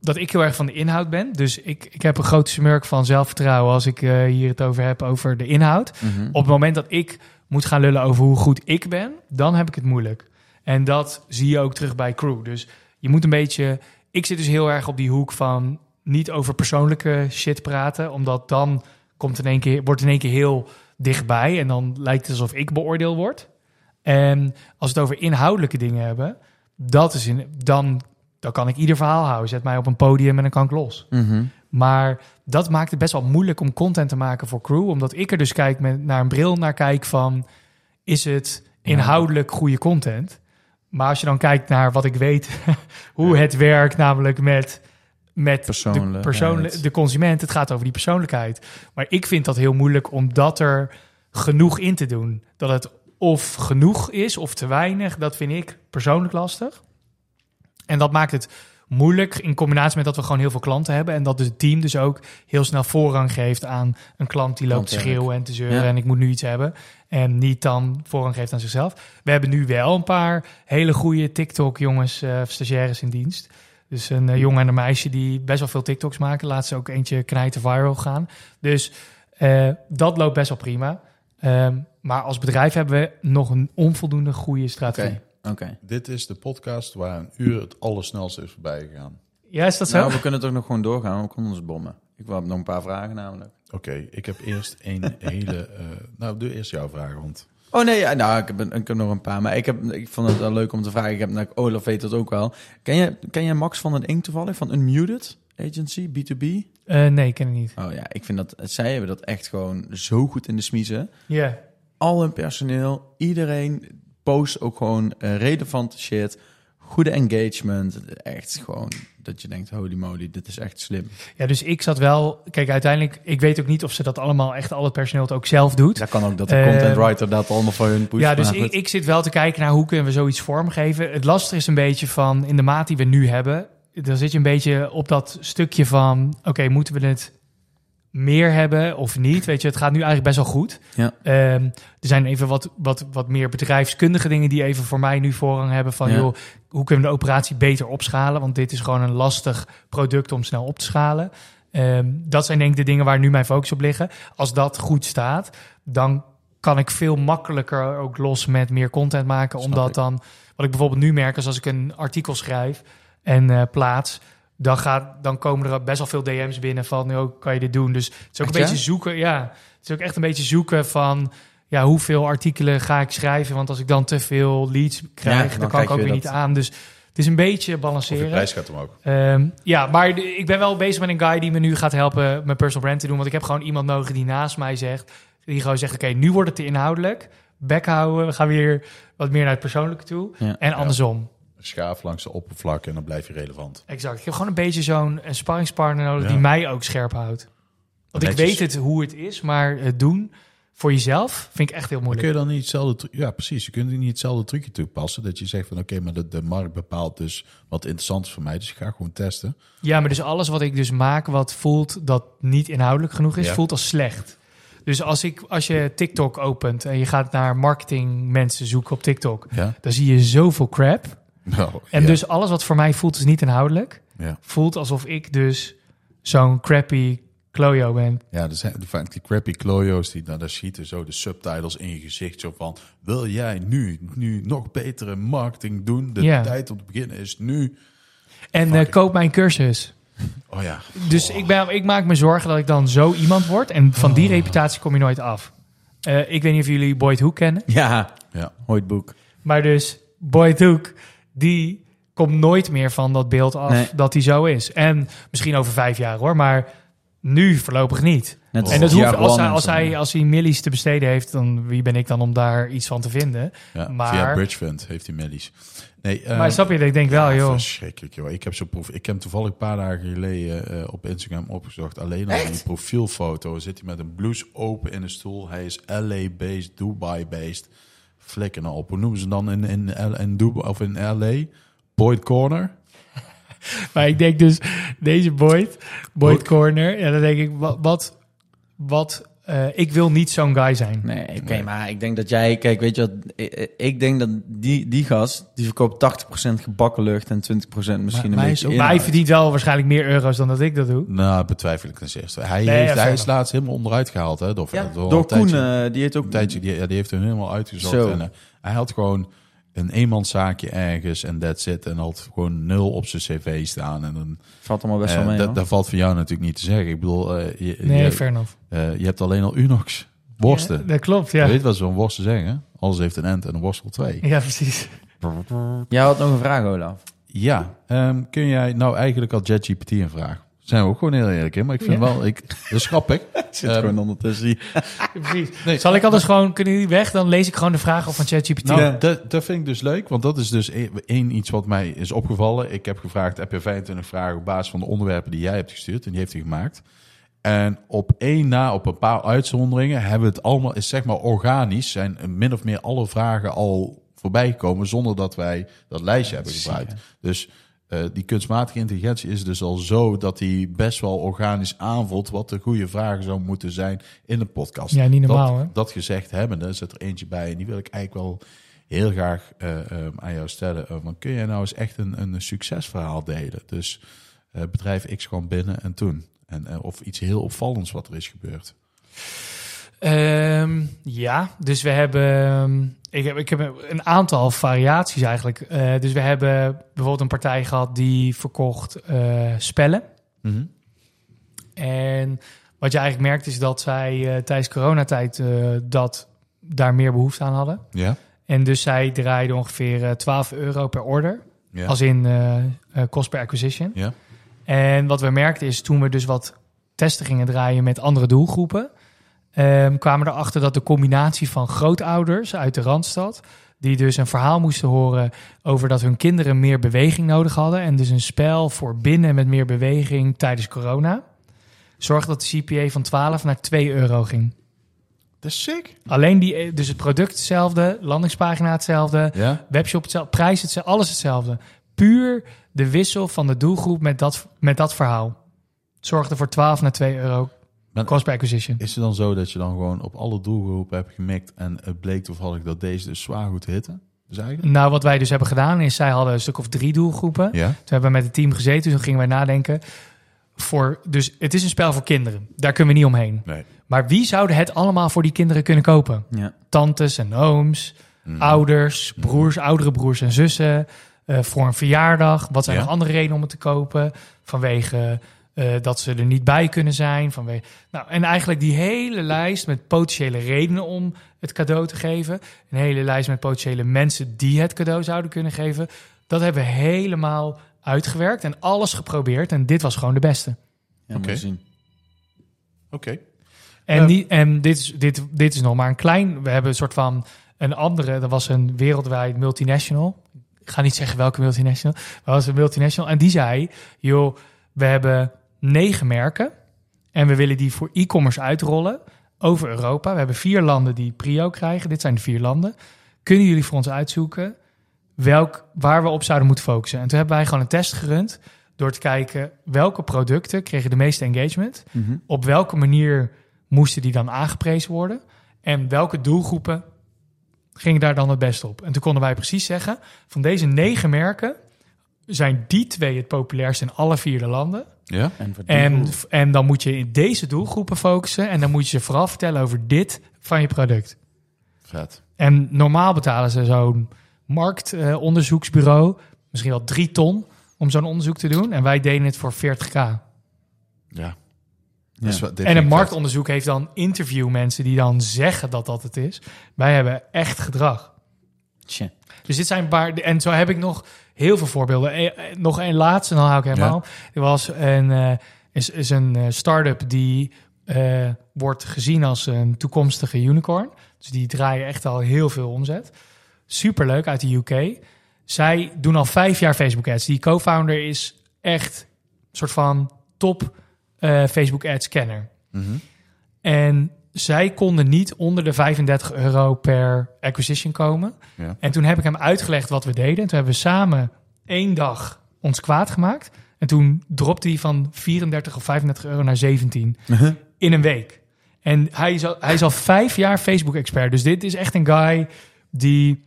dat ik heel erg van de inhoud ben. Dus ik, ik heb een grote smurk van zelfvertrouwen als ik eh, hier het over heb, over de inhoud. Mhm. Op het moment dat ik moet gaan lullen over hoe goed ik ben, dan heb ik het moeilijk. En dat zie je ook terug bij crew. Dus je moet een beetje. Ik zit dus heel erg op die hoek van niet over persoonlijke shit praten, omdat dan komt in één keer, wordt in één keer heel dichtbij en dan lijkt het alsof ik beoordeeld word. En als we het over inhoudelijke dingen hebben, dat is in, dan, dan kan ik ieder verhaal houden. Zet mij op een podium en dan kan ik los. Mhm. Maar dat maakt het best wel moeilijk om content te maken voor crew. Omdat ik er dus kijk met, naar een bril naar kijk van... is het inhoudelijk goede content? Maar als je dan kijkt naar wat ik weet... <laughs> hoe het werkt, namelijk met, met de, de consument. Het gaat over die persoonlijkheid. Maar ik vind dat heel moeilijk omdat er genoeg in te doen. Dat het of genoeg is of te weinig, dat vind ik persoonlijk lastig. En dat maakt het moeilijk in combinatie met dat we gewoon heel veel klanten hebben. En dat dus het team dus ook heel snel voorrang geeft aan een klant die loopt te schreeuwen en te zeuren Ja. en ik moet nu iets hebben. En niet dan voorrang geeft aan zichzelf. We hebben nu wel een paar hele goede TikTok-jongens, eh stagiaires in dienst. Dus een eh, jongen en een meisje die best wel veel TikToks maken. Laat ze ook eentje knijten viral gaan. Dus eh, dat loopt best wel prima. Ehm, maar als bedrijf hebben we nog een onvoldoende goede strategie. Oké. Dit is de podcast waar een uur het allersnelste is voorbij gegaan. Ja, is dat zo? Nou, we kunnen toch nog gewoon doorgaan. We konden ons bommen. Ik wil nog een paar vragen namelijk. Oké, ik heb eerst een <laughs> hele... eh, nou, doe eerst jouw vraag, want... Oh nee, ja, nou, ik heb, een- ik heb nog een paar. Maar ik, heb, ik vond het wel leuk om te vragen. Ik heb, nou, Olaf weet dat ook wel. Ken je, ken jij Max van den Ink toevallig? Van Unmuted Agency, B2B? Eh, nee, ken ik niet. Oh ja, ik vind dat... Zij hebben dat echt gewoon zo goed in de smiezen. Ja. Al hun personeel, iedereen post ook gewoon eh, relevante shit. Goede engagement. Echt gewoon dat je denkt, holy moly, dit is echt slim. ja, dus ik zat wel... Kijk, uiteindelijk, ik weet ook niet of ze dat allemaal echt, al het personeel het ook zelf doet. Dat kan ook dat de content writer dat allemaal voor hun pusht. Ja, dus ik, ik zit wel te kijken naar hoe kunnen we zoiets vormgeven. Het lastige is een beetje van, in de maat die we nu hebben... dan zit je een beetje op dat stukje van... oké, moeten we het meer hebben of niet? Weet je, het gaat nu eigenlijk best wel goed. Ja. Ehm, er zijn even wat, wat, wat meer bedrijfskundige dingen die even voor mij nu voorrang hebben. Van Ja. joh, hoe kunnen we de operatie beter opschalen? Want dit is gewoon een lastig product om snel op te schalen. Ehm, dat zijn denk ik de dingen waar nu mijn focus op liggen. Als dat goed staat, dan kan ik veel makkelijker ook los met meer content maken. Snap omdat ik. dan, wat ik bijvoorbeeld nu merk, is als ik een artikel schrijf en eh, plaats, dan, gaat, dan komen er best wel veel DM's binnen van, joh, kan je dit doen? Dus het is ook Echt, een beetje ja? zoeken, ja. Het is ook echt een beetje zoeken van, ja, hoeveel artikelen ga ik schrijven? Want als ik dan te veel leads krijg, dan dan, kan ik ook weer dat- niet aan. Dus het is een beetje Of je balanceren. prijs gaat omhoog. Ehm, ja, maar de- ik ben wel bezig met een guy die me nu gaat helpen mijn personal brand te doen. Want ik heb gewoon iemand nodig die naast mij zegt, die gewoon zegt, oké, nu wordt het te inhoudelijk. Bek houden, we gaan weer wat meer naar het persoonlijke toe. Ja. en andersom. Schaaf langs de oppervlak en dan blijf je relevant. Exact. Ik heb gewoon een beetje zo'n een sparringspartner nodig Ja. die mij ook scherp houdt. Want ik weet het hoe het is, maar het doen voor jezelf vind ik echt heel moeilijk. kun je dan niet hetzelfde... Ja, precies. Je kunt niet hetzelfde trucje toepassen. Dat je zegt van, oké, maar de, de markt bepaalt dus wat interessant is voor mij. Dus ik ga gewoon testen. Ja, maar dus alles wat ik dus maak wat voelt dat niet inhoudelijk genoeg is, Ja. voelt als slecht. Dus als, ik, als je TikTok opent en je gaat naar marketing mensen zoeken op TikTok, Ja. dan zie je zoveel crap. Nou, En ja. dus alles wat voor mij voelt is niet inhoudelijk. Ja. Voelt alsof ik dus zo'n crappy klojo ben. Ja, er zijn vaak die crappy klojo's die nou, daar schieten zo de subtitles in je gezicht. Zo van, wil jij nu, nu nog betere marketing doen? De Ja. tijd om te beginnen is nu. En eh, koop mijn cursus. <laughs> Oh ja. Dus ik, ben, ik maak me zorgen dat ik dan zo iemand word. En van die reputatie kom je nooit af. Eh, ik weet niet of jullie Boyd Hoek kennen. Ja, Ja. ooit boek. Maar dus Boyd Hoek, die komt nooit meer van dat beeld af Nee. dat hij zo is. En misschien over vijf jaar hoor, maar nu voorlopig niet. Net en dat hoeft, als, hij, als, hij, als hij millies te besteden heeft, dan wie ben ik dan om daar iets van te vinden? ja. Maar- Via Bridgefund heeft hij millies. Nee, eh, maar snap je, ik denk wel, ja, joh. Verschrikkelijk, joh. Ik heb, zo proef, ik heb hem toevallig een paar dagen geleden eh, op Instagram opgezocht. Alleen al die profielfoto zit hij met een blouse open in een stoel. Hij is LA-based, Dubai-based. Flikken op. Hoe noemen ze dan in, in, in, Dubai, of in LA? Boyd Corner? <laughs> Maar ik denk dus, deze Boyd, Boyd. Corner, ja, dan denk ik, wat, wat, wat eh, ik wil niet zo'n guy zijn. Nee, oké, Nee. maar ik denk dat jij... Kijk, weet je wat? Ik, ik denk dat die, die gast, die verkoopt 80% gebakken lucht en 20% misschien maar een hij is beetje ook- Maar hij verdient wel waarschijnlijk meer euro's dan dat ik dat doe. Nou, betwijfel ik ten eerste. Hij, Nee, heeft, ja, hij is laatst helemaal onderuit gehaald. Hè, door, Ja, door, Koen, tijdje- eh, die heeft ook... een tijdje, die, ja, die heeft hem helemaal uitgezocht. Zo. En, eh, hij had gewoon een eenmanszaakje ergens en that's it. En had gewoon nul op zijn cv staan. En dan, Valt allemaal best eh, wel mee, dat, valt voor jou natuurlijk niet te zeggen. Ik bedoel, eh, je, Nee, je, fair enough. eh, je hebt alleen al Unox worsten. Ja, dat klopt, Je ja. weet wat zo'n worsten zeggen? Alles heeft een end en een worstel twee. Ja, precies. Jij had nog een vraag, Olaf. Ja, ehm, kun jij nou eigenlijk al ChatGPT een vraag? Zijn we ook gewoon heel eerlijk in, maar ik vind Ja. wel, ik, dat is grappig. <laughs> Zit Ehm, gewoon ondertussen hier. <laughs> precies. Nee, Zal ik anders gewoon, kunnen jullie weg? Dan lees ik gewoon de vragen op van ChatGPT. Nou, Ja. dat, dat vind ik dus leuk, want dat is dus e- één iets wat mij is opgevallen. Ik heb gevraagd, heb je 25 vragen op basis van de onderwerpen die jij hebt gestuurd? En die heeft hij gemaakt. En op één na, op een paar uitzonderingen, hebben we het allemaal, is zeg maar organisch, zijn min of meer alle vragen al voorbij gekomen zonder dat wij dat lijstje hebben gebruikt. Dus eh, die kunstmatige intelligentie is dus al zo dat hij best wel organisch aanvoelt wat de goede vragen zou moeten zijn in een podcast. Ja, niet normaal, dat, hè? dat gezegd hebbende zit er eentje bij en die wil ik eigenlijk wel heel graag eh, eh, aan jou stellen. Uh, van, kun jij nou eens echt een, een succesverhaal delen? Dus bedrijf X gewoon binnen en toen. En, of iets heel opvallends wat er is gebeurd. Ehm, ja, dus we hebben, ehm, ik heb, ik heb een aantal variaties eigenlijk. Eh, dus we hebben bijvoorbeeld een partij gehad die verkocht eh, spellen. En wat je eigenlijk merkt is dat zij eh, tijdens coronatijd dat daar meer behoefte aan hadden. Ja? En dus zij draaiden ongeveer eh, 12 euro per order, Ja. als in cost per acquisition. ja? En wat we merkten is toen we dus wat testen gingen draaien met andere doelgroepen, ehm, kwamen erachter dat de combinatie van grootouders uit de Randstad, die dus een verhaal moesten horen over dat hun kinderen meer beweging nodig hadden en dus een spel voor binnen met meer beweging tijdens corona, zorgde dat de CPA van 12 naar 2 euro ging. Dat is sick. Alleen die, dus het product hetzelfde, landingspagina hetzelfde, Ja? webshop hetzelfde, prijs hetzelfde, alles hetzelfde. Puur de wissel van de doelgroep met dat, met dat verhaal. Zorgde voor 12 naar 2 euro Maar- cost per acquisition. Is het dan zo dat je dan gewoon op alle doelgroepen hebt gemikt en het bleek toevallig dat deze dus zwaar goed hitten? Nou, wat wij dus hebben gedaan is, zij hadden een stuk of drie doelgroepen. Ja? Toen hebben we met het team gezeten, toen gingen wij nadenken. Voor, dus het is een spel voor kinderen. Daar kunnen we niet omheen. Nee. Maar wie zouden het allemaal voor die kinderen kunnen kopen? Ja. Tantes en ooms, Mm. ouders, broers, oudere broers en zussen. eh, voor een verjaardag. Wat zijn Ja. nog andere redenen om het te kopen? Vanwege eh, dat ze er niet bij kunnen zijn. Vanwege, nou, en eigenlijk die hele lijst met potentiële redenen om het cadeau te geven. Een hele lijst met potentiële mensen die het cadeau zouden kunnen geven. Dat hebben we helemaal uitgewerkt en alles geprobeerd. En dit was gewoon de beste. Ja, Oké. Oké. En, Ja. die, en dit, is, dit, dit is nog maar een klein. We hebben een soort van een andere. Dat was een wereldwijd multinational. Ik ga niet zeggen welke multinational. Maar dat was een multinational. En die zei: joh, we hebben negen merken. En we willen die voor e-commerce uitrollen over Europa. We hebben vier landen die prio krijgen. Dit zijn de vier landen. Kunnen jullie voor ons uitzoeken welk, waar we op zouden moeten focussen? En toen hebben wij gewoon een test gerund. Door te kijken welke producten kregen de meeste engagement Mhm. op welke manier moesten die dan aangeprezen worden? En welke doelgroepen gingen daar dan het best op? En toen konden wij precies zeggen: van deze negen merken zijn die twee het populairst in alle vier de landen. Ja? En, En, dan moet je in deze doelgroepen focussen. En dan moet je ze vooral vertellen over dit van je product. Vet. En normaal betalen ze zo'n marktonderzoeksbureau misschien wel drie ton om zo'n onderzoek te doen. En wij deden het voor 40k. Ja. En ik marktonderzoek heeft dan interviewmensen die dan zeggen dat dat het is. Wij hebben echt gedrag. Tja. Dus dit zijn een paar. En zo heb ik nog heel veel voorbeelden. Eh, eh, nog een laatste, dan hou ik helemaal. op. Er was een, eh, is, is een eh, start-up die eh, wordt gezien als een toekomstige unicorn. Dus die draaien echt al heel veel omzet. Superleuk uit de UK. Zij doen al vijf jaar Facebook ads. Die co-founder is echt een soort van top Facebook ads kenner. Mhm. En zij konden niet onder de 35 euro per acquisition komen. Ja. En toen heb ik hem uitgelegd wat we deden. Toen hebben we samen één dag ons kwaad gemaakt. En toen dropte hij van 34 of 35 euro naar 17 in een week. En hij is al, hij is al vijf jaar Facebook-expert. Dus dit is echt een guy die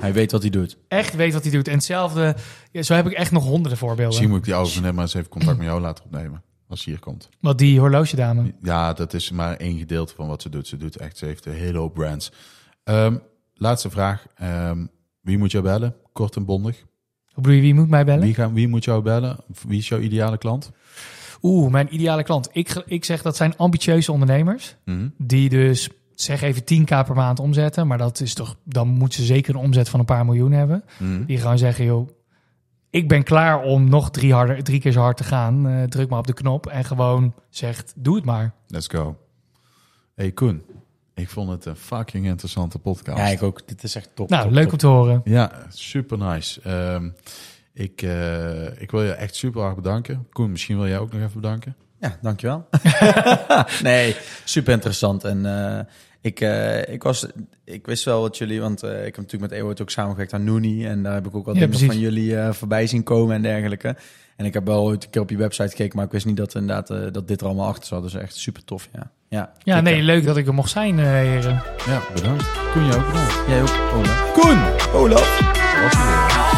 Hij weet wat hij doet. echt weet wat hij doet. En hetzelfde, ja, zo heb ik echt nog honderden voorbeelden. Misschien moet ik die vriendin maar eens even contact met jou laten opnemen. Als ze hier komt. Wat die horlogedame. Ja, dat is maar één gedeelte van wat ze doet. Ze doet echt, ze heeft een hele hoop brands. Ehm, laatste vraag. Ehm, wie moet jou bellen? Kort en bondig. Hoe bedoel je, wie moet mij bellen? Wie, gaan, wie moet jou bellen? Wie is jouw ideale klant? Oeh, mijn ideale klant. Ik, ik zeg dat zijn ambitieuze ondernemers. Mhm. Die dus, zeg even 10k per maand omzetten. Maar dat is toch, dan moeten ze zeker een omzet van een paar miljoen hebben. Mhm. Die gewoon zeggen, joh, ik ben klaar om nog drie, harder, drie keer zo hard te gaan. Eh, druk maar op de knop en gewoon zegt, doe het maar. Let's go. Hey Koen, ik vond het een fucking interessante podcast. Ja, ik ook. Dit is echt top. nou, top, leuk top. om te horen. Ja, super nice. Ehm, ik, eh, ik wil je echt super hard bedanken. Koen, misschien wil jij ook nog even bedanken. Ja, dankjewel. <laughs> nee, super interessant. En eh, Ik, eh, ik, was, ik wist wel wat jullie, want eh, ik heb natuurlijk met Ewout ook samengewerkt aan Nooni. En daar heb ik ook wat Ja, dingen van jullie eh, voorbij zien komen en dergelijke. En ik heb wel ooit een keer op je website gekeken, maar ik wist niet dat, inderdaad, eh, dat dit er allemaal achter zat. Dus echt super tof, ja. Ja, Ja, nee, leuk dat ik er mocht zijn, eh, heren. Ja, bedankt. Kun je ook bedankt. Jij ook, Olaf. Koen! Olaf!